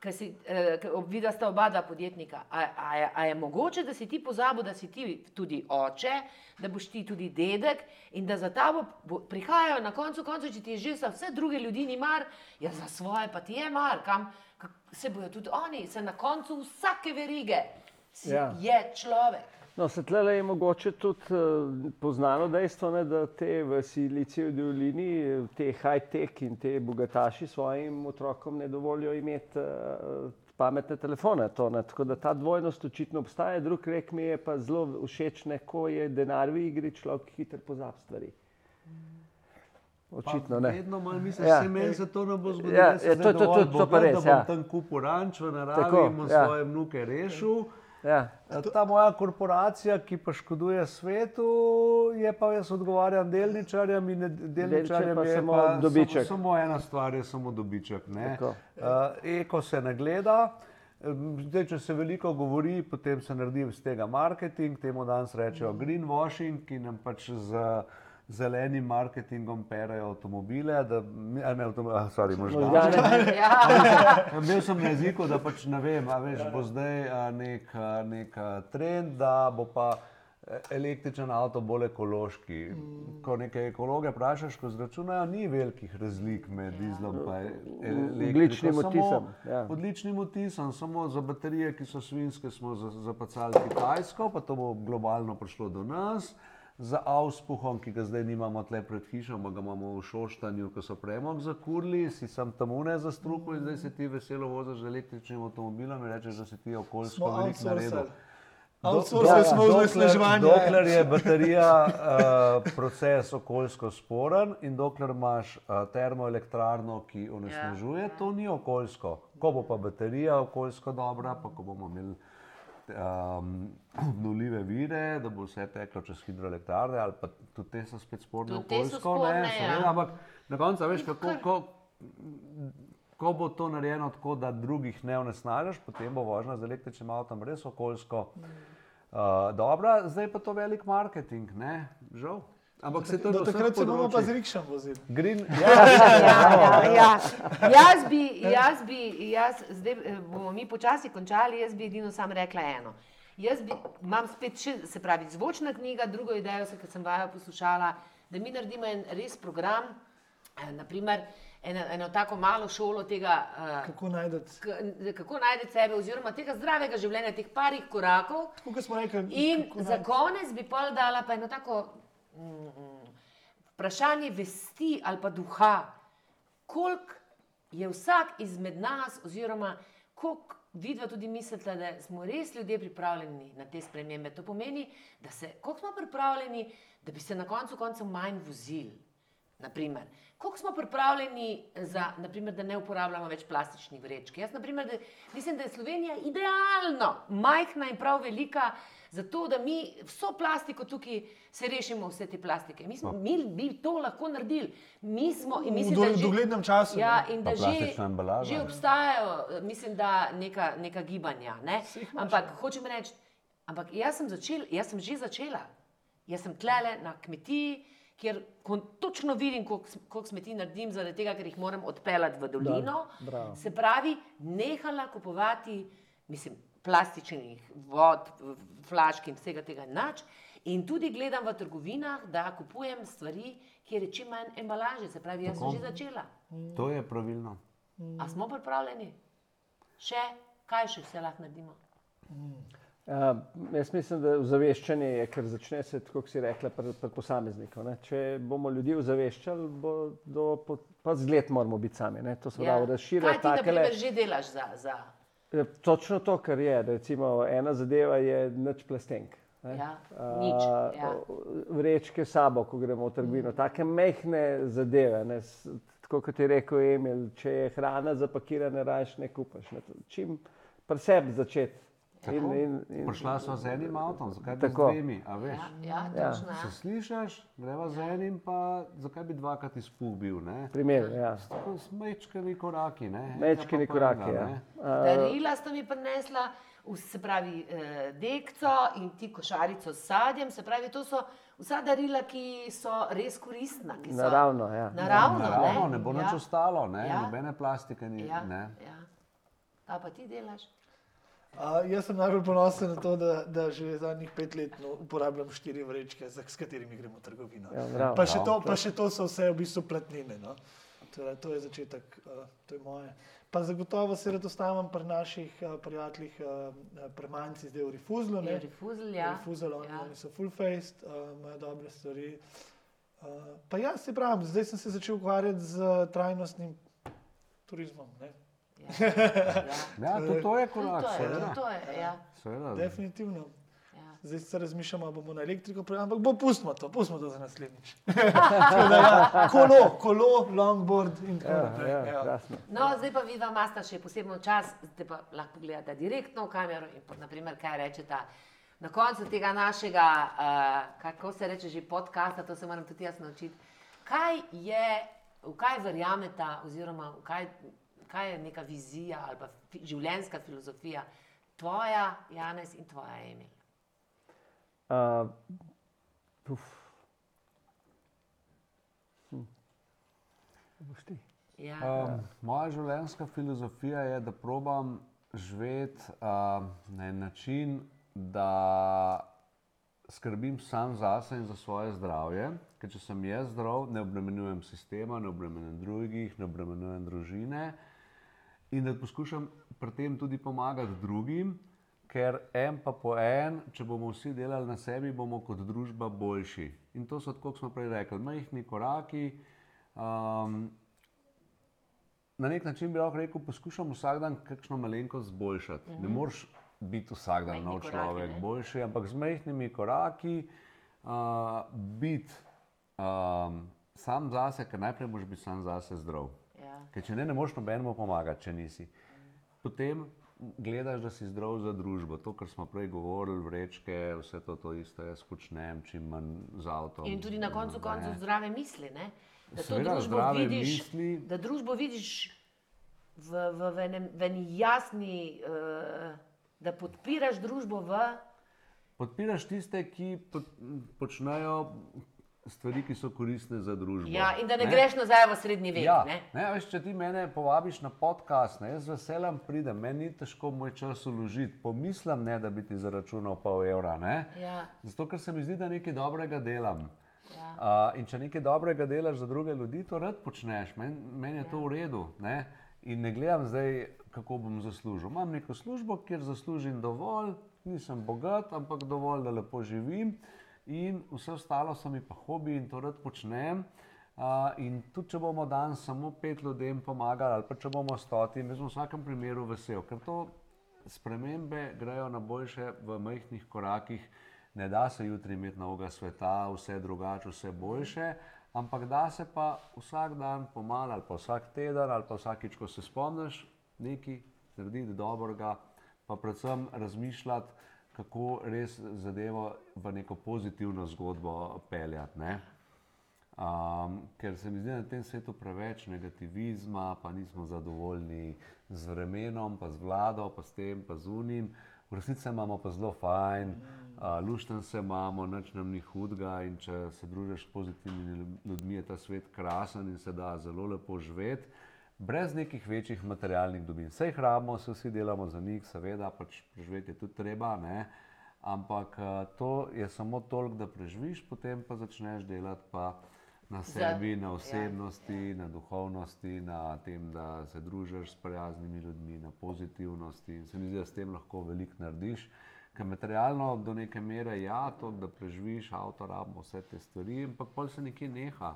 Ker si, eh, ob- vidva sta oba dva podjetnika. A, a, je- a je mogoče, da si ti pozabil, da si ti tudi oče, da boš ti tudi dedek in da za tabo bo, prihajajo na koncu, koncu, če ti je že za vse druge ljudi ni mar, ja za svoje pa ti je mar, kam se bojo tudi oni, se na koncu vsake verige si, Ja. je človek. No, se tle je mogoče tudi uh, poznano dejstvo, ne, da te v Silicijevi dolini, eh, te high-tech in te bogataši svojim otrokom ne dovolijo imeti uh, pametne telefone. To, ne. Tako da ta dvojnost očitno obstaja. Drug rek mi je pa zelo všeč, ne, ko je denar v igri, človek hitro pozabi stvari. Očitno ne. Vedno manj misliš, Ja. se meni se to ne bo zgodilo. Ja, ja, to- to- dovolj to- to pa res, da bom ja. tam kupil ranč v naravi Tako, in bom ja. svoje vnuke rešil. Ja. Ta moja korporacija, ki pa škoduje svetu, je pa jaz odgovarjam delničarjem in delničarjem pa je samo pa dobiček. Samo, samo ena stvar je samo dobiček. Uh, eko se ne gleda. Zdaj, če se veliko govori, potem se naredi iz tega marketing, temu danes rečejo greenwashing, ki nam pač z zelenim marketingom perajo avtomobile, da, a ne, avtom, a, sorry, možgane. Možgane. Ja. Imel sem na jeziku, da pač ne vem, a veš, bo zdaj nek, nek trend, da bo pa e, električen avto bolj ekološki. Ko nekaj ekologe vprašaš, ko zračunajo, ni velikih razlik med dizlom in Ogljičnim odtisom, ja. Odličnim odtisom, samo za baterije, ki so svinske, smo za- zapacali Kitajsko, pa to bo globalno prišlo do nas. Za avspuhom, ki ga zdaj nimamo tle pred hišo, ampak ga imamo v Šoštanju, ko so premog zakurili, si sam tam une zastrupil in zdaj se ti veselo voziš z električnim avtomobilom in rečeš, da si ti okoljsko veliko naredil. Outsourcali smo v dokler- zasneževanje. Dokler je baterija uh, proces okoljsko sporen in dokler imaš uh, termoelektrarno, ki onesnažuje, to ni okoljsko. Ko bo pa baterija okoljsko dobra, pa ko bomo imeli um, obnovljive vire, da bo vse teklo čez hidroelektrarne, ali pa tudi te so spet sporne okoljsko, ne, ja. seveda, ampak na koncu, veš, kako, ko, ko bo to narejeno tako, da drugih ne onesnažiš, potem bo vožnja z električnim avtom res okoljsko uh, dobra, zdaj pa to velik marketing, ne, žal. Ampak se to Do takrat se bomo pa z rikšem vozili. Green, Ja, ja, ja. Jaz bi, jaz bi, jaz, zdaj eh, bomo mi počasi končali, jaz bi edino sam rekla eno. Jaz bi, imam spet še, se pravi, zvočna knjiga, drugo idejo, se, ki sem vajo poslušala, da mi naredimo en res program, eh, naprimer eno, eno tako malo šolo tega, eh, Kako najdete? najti sebe, oziroma tega zdravega življenja, teh parih korakov. Tako rekli. In kako za konec bi pol dala pa eno tako mm, mm, vprašanje vesti ali pa duha, koliko je vsak izmed nas, oziroma koliko vidva tudi mislite, da smo res ljudje pripravljeni na te spremembe. To pomeni, da se, koliko smo pripravljeni, da bi se na koncu koncev manj vozili. Naprimer, koliko smo pripravljeni, za, naprimer, da ne uporabljamo več plastičnih vrečk? Jaz naprimer, da, mislim, da je Slovenija idealno majhna in prav velika, zato da mi vso plastiko tukaj se rešimo, vse te plastike. Mi, smo, mi bi to lahko naredili. Mi smo in V mislim, do- da že- doglednem času, Ja, in da že, embalaža, že obstajajo, eh, mislim, da neka, neka gibanja. Ne? Ampak hočem reči, ampak jaz sem, začel, jaz sem že začela. Jaz sem tlele na kmetiji, kjer kon, točno vidim, koliko koliko smeti naredim, zaradi tega, ker jih moram odpeljati v dolino. bravo. Se pravi, nehala kupovati, mislim, plastičnih vod, flašk in vsega tega nič. In tudi gledam v trgovinah, da kupujem stvari, kjer je čim manj embalaže. Se pravi, jaz sem že začela. to je pravilno. A smo pripravljeni? Še, kaj še vse lahko naredimo? Uh, jaz mislim, da ozaveščanje je, ker začne se, tako kot si rekla, pri, pri posamezniku. Ne. Če bomo ljudi ozaveščali, bo do, po, pa zgled moramo biti sami. Ne. To se pravi, Kaj razširjati ti, na takele. primer, že delaš za? za Ja, Točno to, kar je. Recimo, ena zadeva je nič plastenk. ne. Ja, nič, ja. Vrečke sabo, ko gremo v trgovino. Take mehne zadeve. Ne. Tako kot je rekel Emil, če je hrana zapakirana, raje ne kupaš. Ne. Čim pri sebi začeti. Tako? Prišla sva z enim avtom, zakaj bi Tako. z dvemi, a veš? ja, ja, Ja. točno. Se Ja. slišiš, greva z enim, pa zakaj bi dvakrat izpuh bil, ne? Primer, ja. Tako s mečkami koraki, ne? Enega pa koraki. prvega, Ja. ne. Darila sta mi prinesla, se pravi, eh, dekco in ti košarico s sadjem. Se pravi, to so vsa darila, ki so res koristna. ki so- Naravno, ja. Naravno, Naravno, ne, ne bo ja. nič ostalo, ne? Ja. Nobene plastike ni, Ja, ne? ja. A pa ti delaš? A, jaz sem najbolj ponosen na to, da, da že zadnjih pet let no, uporabljam štiri vrečke, za, s katerimi gremo v trgovino. Ja, bravo. pa, še to, Bravo. pa še to so vse v bistvu platnine. No. Torej, to je začetek, uh, to je moje. Pa zagotovo se rad ostavam pri naših uh, prijateljih, uh, premanjci zdaj v Rifuzlu. ne. Je rifuzl, ja. Rifuzl, oni, ja. oni so full faced, uh, imajo dobre stvari. Uh, pa jaz se pravim, zdaj sem se začel ukvarjati z trajnostnim turizmom. Ne. Ja, ja. Ja, tudi to je korak, to je, seveda. to je, ja. Seveda. Definitivno. ja. Zdaj se razmišljamo, ali bomo na elektriko prejeli, ampak bo pustimo to, pustimo to za naslednjič. Ja, kolo, kolo, longboard in tako Ja, naprej. ja, Ja. krasno. No, zdaj pa vidva masta še posebno čas, zdaj pa lahko pogledate direktno v kamero in pa, naprimer, kaj rečete. Na koncu tega našega, uh, kako se reče, že podcasta, to se moram tudi jaz naučiti. Kaj je, v kaj verjamete, oziroma v kaj, kaj je neka vizija ali pa fi, življenjska filozofija tvoja, Janez in tvoja Emil? Uh, uf. Boš ti. Ja. Um, moja življenjska filozofija je, da probam živeti uh, na en način, da skrbim sam zase in za svoje zdravje. Ker če sem jaz zdrav, ne obremenjujem sistema, ne obremenjujem drugih, ne obremenjujem družine. In da poskušam pri tem tudi pomagati drugim, ker en pa po en, če bomo vsi delali na sebi, bomo kot družba boljši. In to so, kot smo prej rekli, majhni koraki. Um, na nek način bi lahko rekel, poskušam vsak dan kakšno malenkost zboljšati. Mm -hmm. Ne moreš biti vsak dan nov koraki, človek, ne? boljši, ampak z majhnimi koraki uh, biti um, sam zase, ker najprej moraš biti sam zase zdrav. Ja. Ker če ne, ne moreš nobenemu pomagati, če nisi. Potem gledaš, da si zdrav za družbo. To, kar smo prej govorili, vrečke, vse to, to isto jaz počnem, čim manj z avtom. In tudi na koncu koncev zdrave misli. Ne? Da to Seveda, družbo zdrave vidiš, misli. da družbo vidiš v, v, v, enem, v eni jasni, uh, da podpiraš družbo v. Podpiraš tiste, ki po, počnejo stvari, ki so koristne za družbo. Ja, in da ne, ne? greš nazaj v srednji vek. Ja, ne? ne, veš, če ti mene povabiš na podcast, ne, jaz z veseljem pridem, meni ni težko moj čas uložiti. Pomislim, ne, da bi ti zaračunal pol evra. Ne? Ja. Zato, ker se mi zdi, da nekaj dobrega delam. Ja. Uh, in če nekaj dobrega delaš za druge ljudi, to rad počneš, meni men je ja. to v redu. Ne? In ne gledam zdaj, kako bom zaslužil. Imam neko službo, kjer zaslužim dovolj, nisem bogat, ampak dovolj, da lepo živim. In vse ostalo so mi pa hobi in to rad počnem. Uh, in tudi, če bomo danes samo pet ljudem pomagali, ali pa če bomo stoti, jaz bom v vsakem primeru vesel, ker to spremembe grejo na boljše v majhnih korakih. Ne da se jutri imeti novega sveta, vse drugače, vse boljše, ampak da se pa vsak dan pomalo, ali pa vsak teden, ali pa vsakič, ko se spomniš, nekaj narediti dobrega, pa predvsem razmišljati, kako res zadevo v neko pozitivno zgodbo peljati. Ne? Um, ker se mi zdi, da je na tem svetu preveč negativizma, pa nismo zadovoljni z vremenom, pa z vlado, pa s tem, pa z unim. V resnici se imamo pa zelo fajn, uh, lušten se imamo, nič nam ni hudega in če se družiš pozitivnimi ljudmi, je ta svet krasen in se da zelo lepo živeti, brez nekih večjih materialnih dobrin. Vse jih rabimo, se vsi delamo za njih, seveda, pač preživeti je tudi treba, ne? ampak uh, to je samo toliko, da preživiš, potem pa začneš delati pa na sebi, na osebnosti, na duhovnosti, na tem, da se družiš s prijaznimi ljudmi, na pozitivnosti. In se mi zdi, da s tem lahko veliko narediš. Ker materialno do neke mere je ja, to, da preživiš, avto rabimo vse te stvari, ampak pol se nekje neha.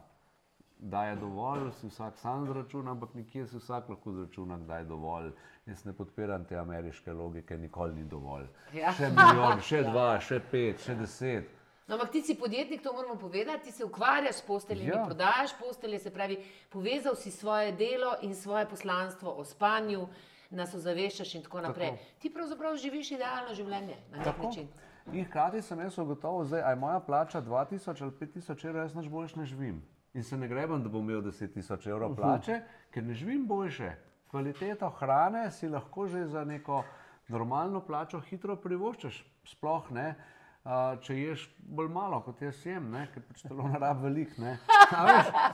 Da je dovolj, si vsak sam zračuna, ampak nekje si vsak lahko zračuna, da je dovolj. Jaz ne podpiram te ameriške logike, nikoli ni dovolj. Ja. Še milijon, še dva, še pet, še deset. No, ampak ti si podjetnik, to moramo povedati, ti se ukvarjaš s posteljami, ja. Ja. prodajaš postelje, se pravi, povezal si svoje delo in svoje poslanstvo o spanju, nas ozaveščaš in tako naprej. Tako. Ti pravzaprav živiš idealno življenje na nek Tako. način. In hkrati sem jaz ugotovil, da je moja plača 2000 ali 5000 evrov, jaz nič boljš ne živim. In se ne grebem, da bom imel 10 tisoč evrov plače, ker ne živim boljše. Kvaliteto hrane si lahko že za neko normalno plačo hitro privoščiš. Sploh ne, uh, če ješ bolj malo, kot jaz jem, ne? ker pač telo ne rabi veliko.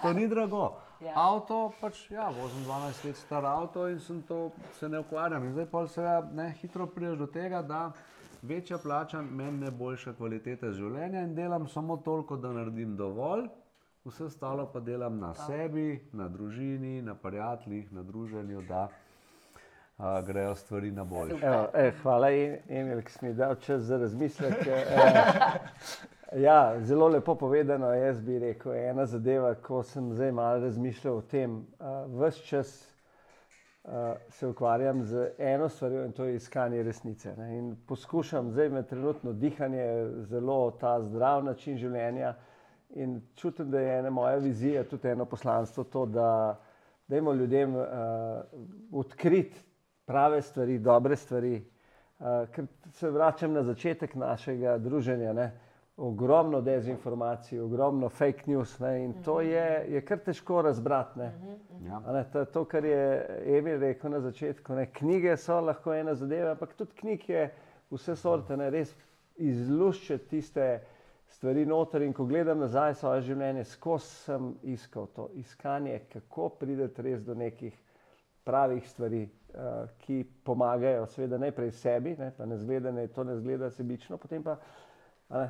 to ni drago. Ja. Avto, pač ja, vozim 12 let star avto in sem to, se ne ukvarjam. In zdaj pa seveda ne hitro prideš do tega, da večja plača meni ne boljša kvaliteta življenja in delam samo toliko, da naredim dovolj, vse ostalo pa delam na sebi, na družini, na prijateljih, na druženju, da a, grejo stvari na bolje. Evo, eh, hvala, E- Emil, ki si mi dal čas za razmislek. Eh, ja, zelo lepo povedano. Jaz bi rekel, ena zadeva, ko sem zdaj malo razmišljal o tem, uh, vse čas uh, se ukvarjam z eno stvarjo in to je iskanje resnice. Ne? In poskušam, zdaj me trenutno dihanje, zelo ta zdrav način življenja. In čutim, da je ena moja vizija, tudi eno poslanstvo, to, da dajmo ljudem uh, odkriti prave stvari, dobre stvari. Uh, ker se vračam na začetek našega druženja. Ne? Ogromno dezinformacij, ogromno fake news ne? in to je, je kar težko razbrati. Ne? Ja. A Ne, to, to, kar je Emil rekel na začetku, ne, knjige so lahko ena zadeva, ampak tudi knjig je vse sorte, ne, res izluščiti tiste stvari noter in ko gledam nazaj svoje življenje, skozi sem iskal to iskanje, kako prideti res do nekih pravih stvari, uh, ki pomagajo, seveda najprej sebi, ne, pa ne zgleda, ne, to ne zgleda sebično, potem pa ne,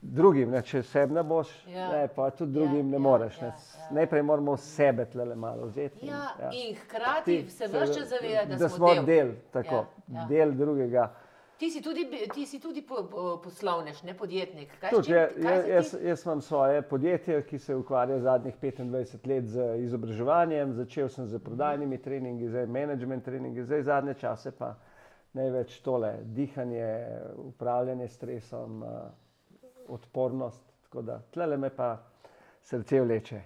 drugim, ne, če sebi ne boš, Ja. ne, pa tudi drugim Ja, ne ja, moreš. Ne. ja, ja. Najprej moramo sebe tlele malo vzeti. in, Ja, in hkrati Ti se čas zavedati, da, da smo del. del, tako, Ja, ja. del drugega. Ti si tudi, ti si tudi po, po, poslovnež, ne podjetnik. Kaj, Tudi, čim- je, kaj je, se jaz, ti- jaz imam svoje podjetje, ki se ukvarja zadnjih 25 let z izobraževanjem. Začel sem z prodajnimi treningi, zdaj management treningi, zdaj zadnje čase pa največ tole dihanje, upravljanje s stresom, eh, odpornost. Tako da tlele me pa srce vleče.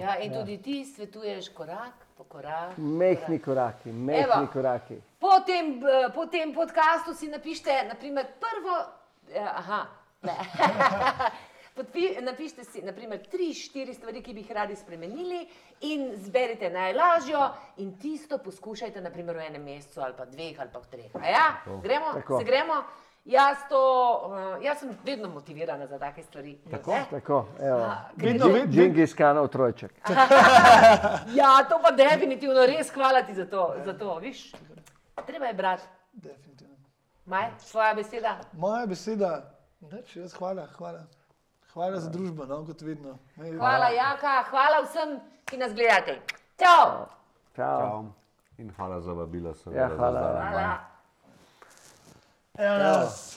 Ja, in tudi ti svetuješ korak korak. Mehni koraki, mehni Evo. koraki. Po tem, po tem podkastu si napišite, naprimer, prvo. eh, Aha, ne. Podpi, napišite si naprimer, tri, štiri stvari, ki bi jih radi spremenili, in zberite najlažjo, in tisto poskušajte, naprimer, v enem mesecu, ali pa dveh, ali pa treh. A Ja, gremo, Tako. se gremo. Jaz, to, uh, jaz sem vedno motivirana za take stvari. Tako? ne? Tako, evo. A, Vedno, gre- vedno, Džingis Kanov trojček. Ja, to pa definitivno res hvala ti za to. Za to viš? Treba je brati. definitivno. Maj, svoja beseda. Moja beseda, neč, jaz hvala, hvala. Hvala za družbo, no, kot vedno. Ne, Hvala, Jaka, hvala vsem, ki nas gledate. Čau! Čau. Čau. In hvala za vabilo. seveda, Ja, za hvala. Zdaj. Hvala. Evo nas.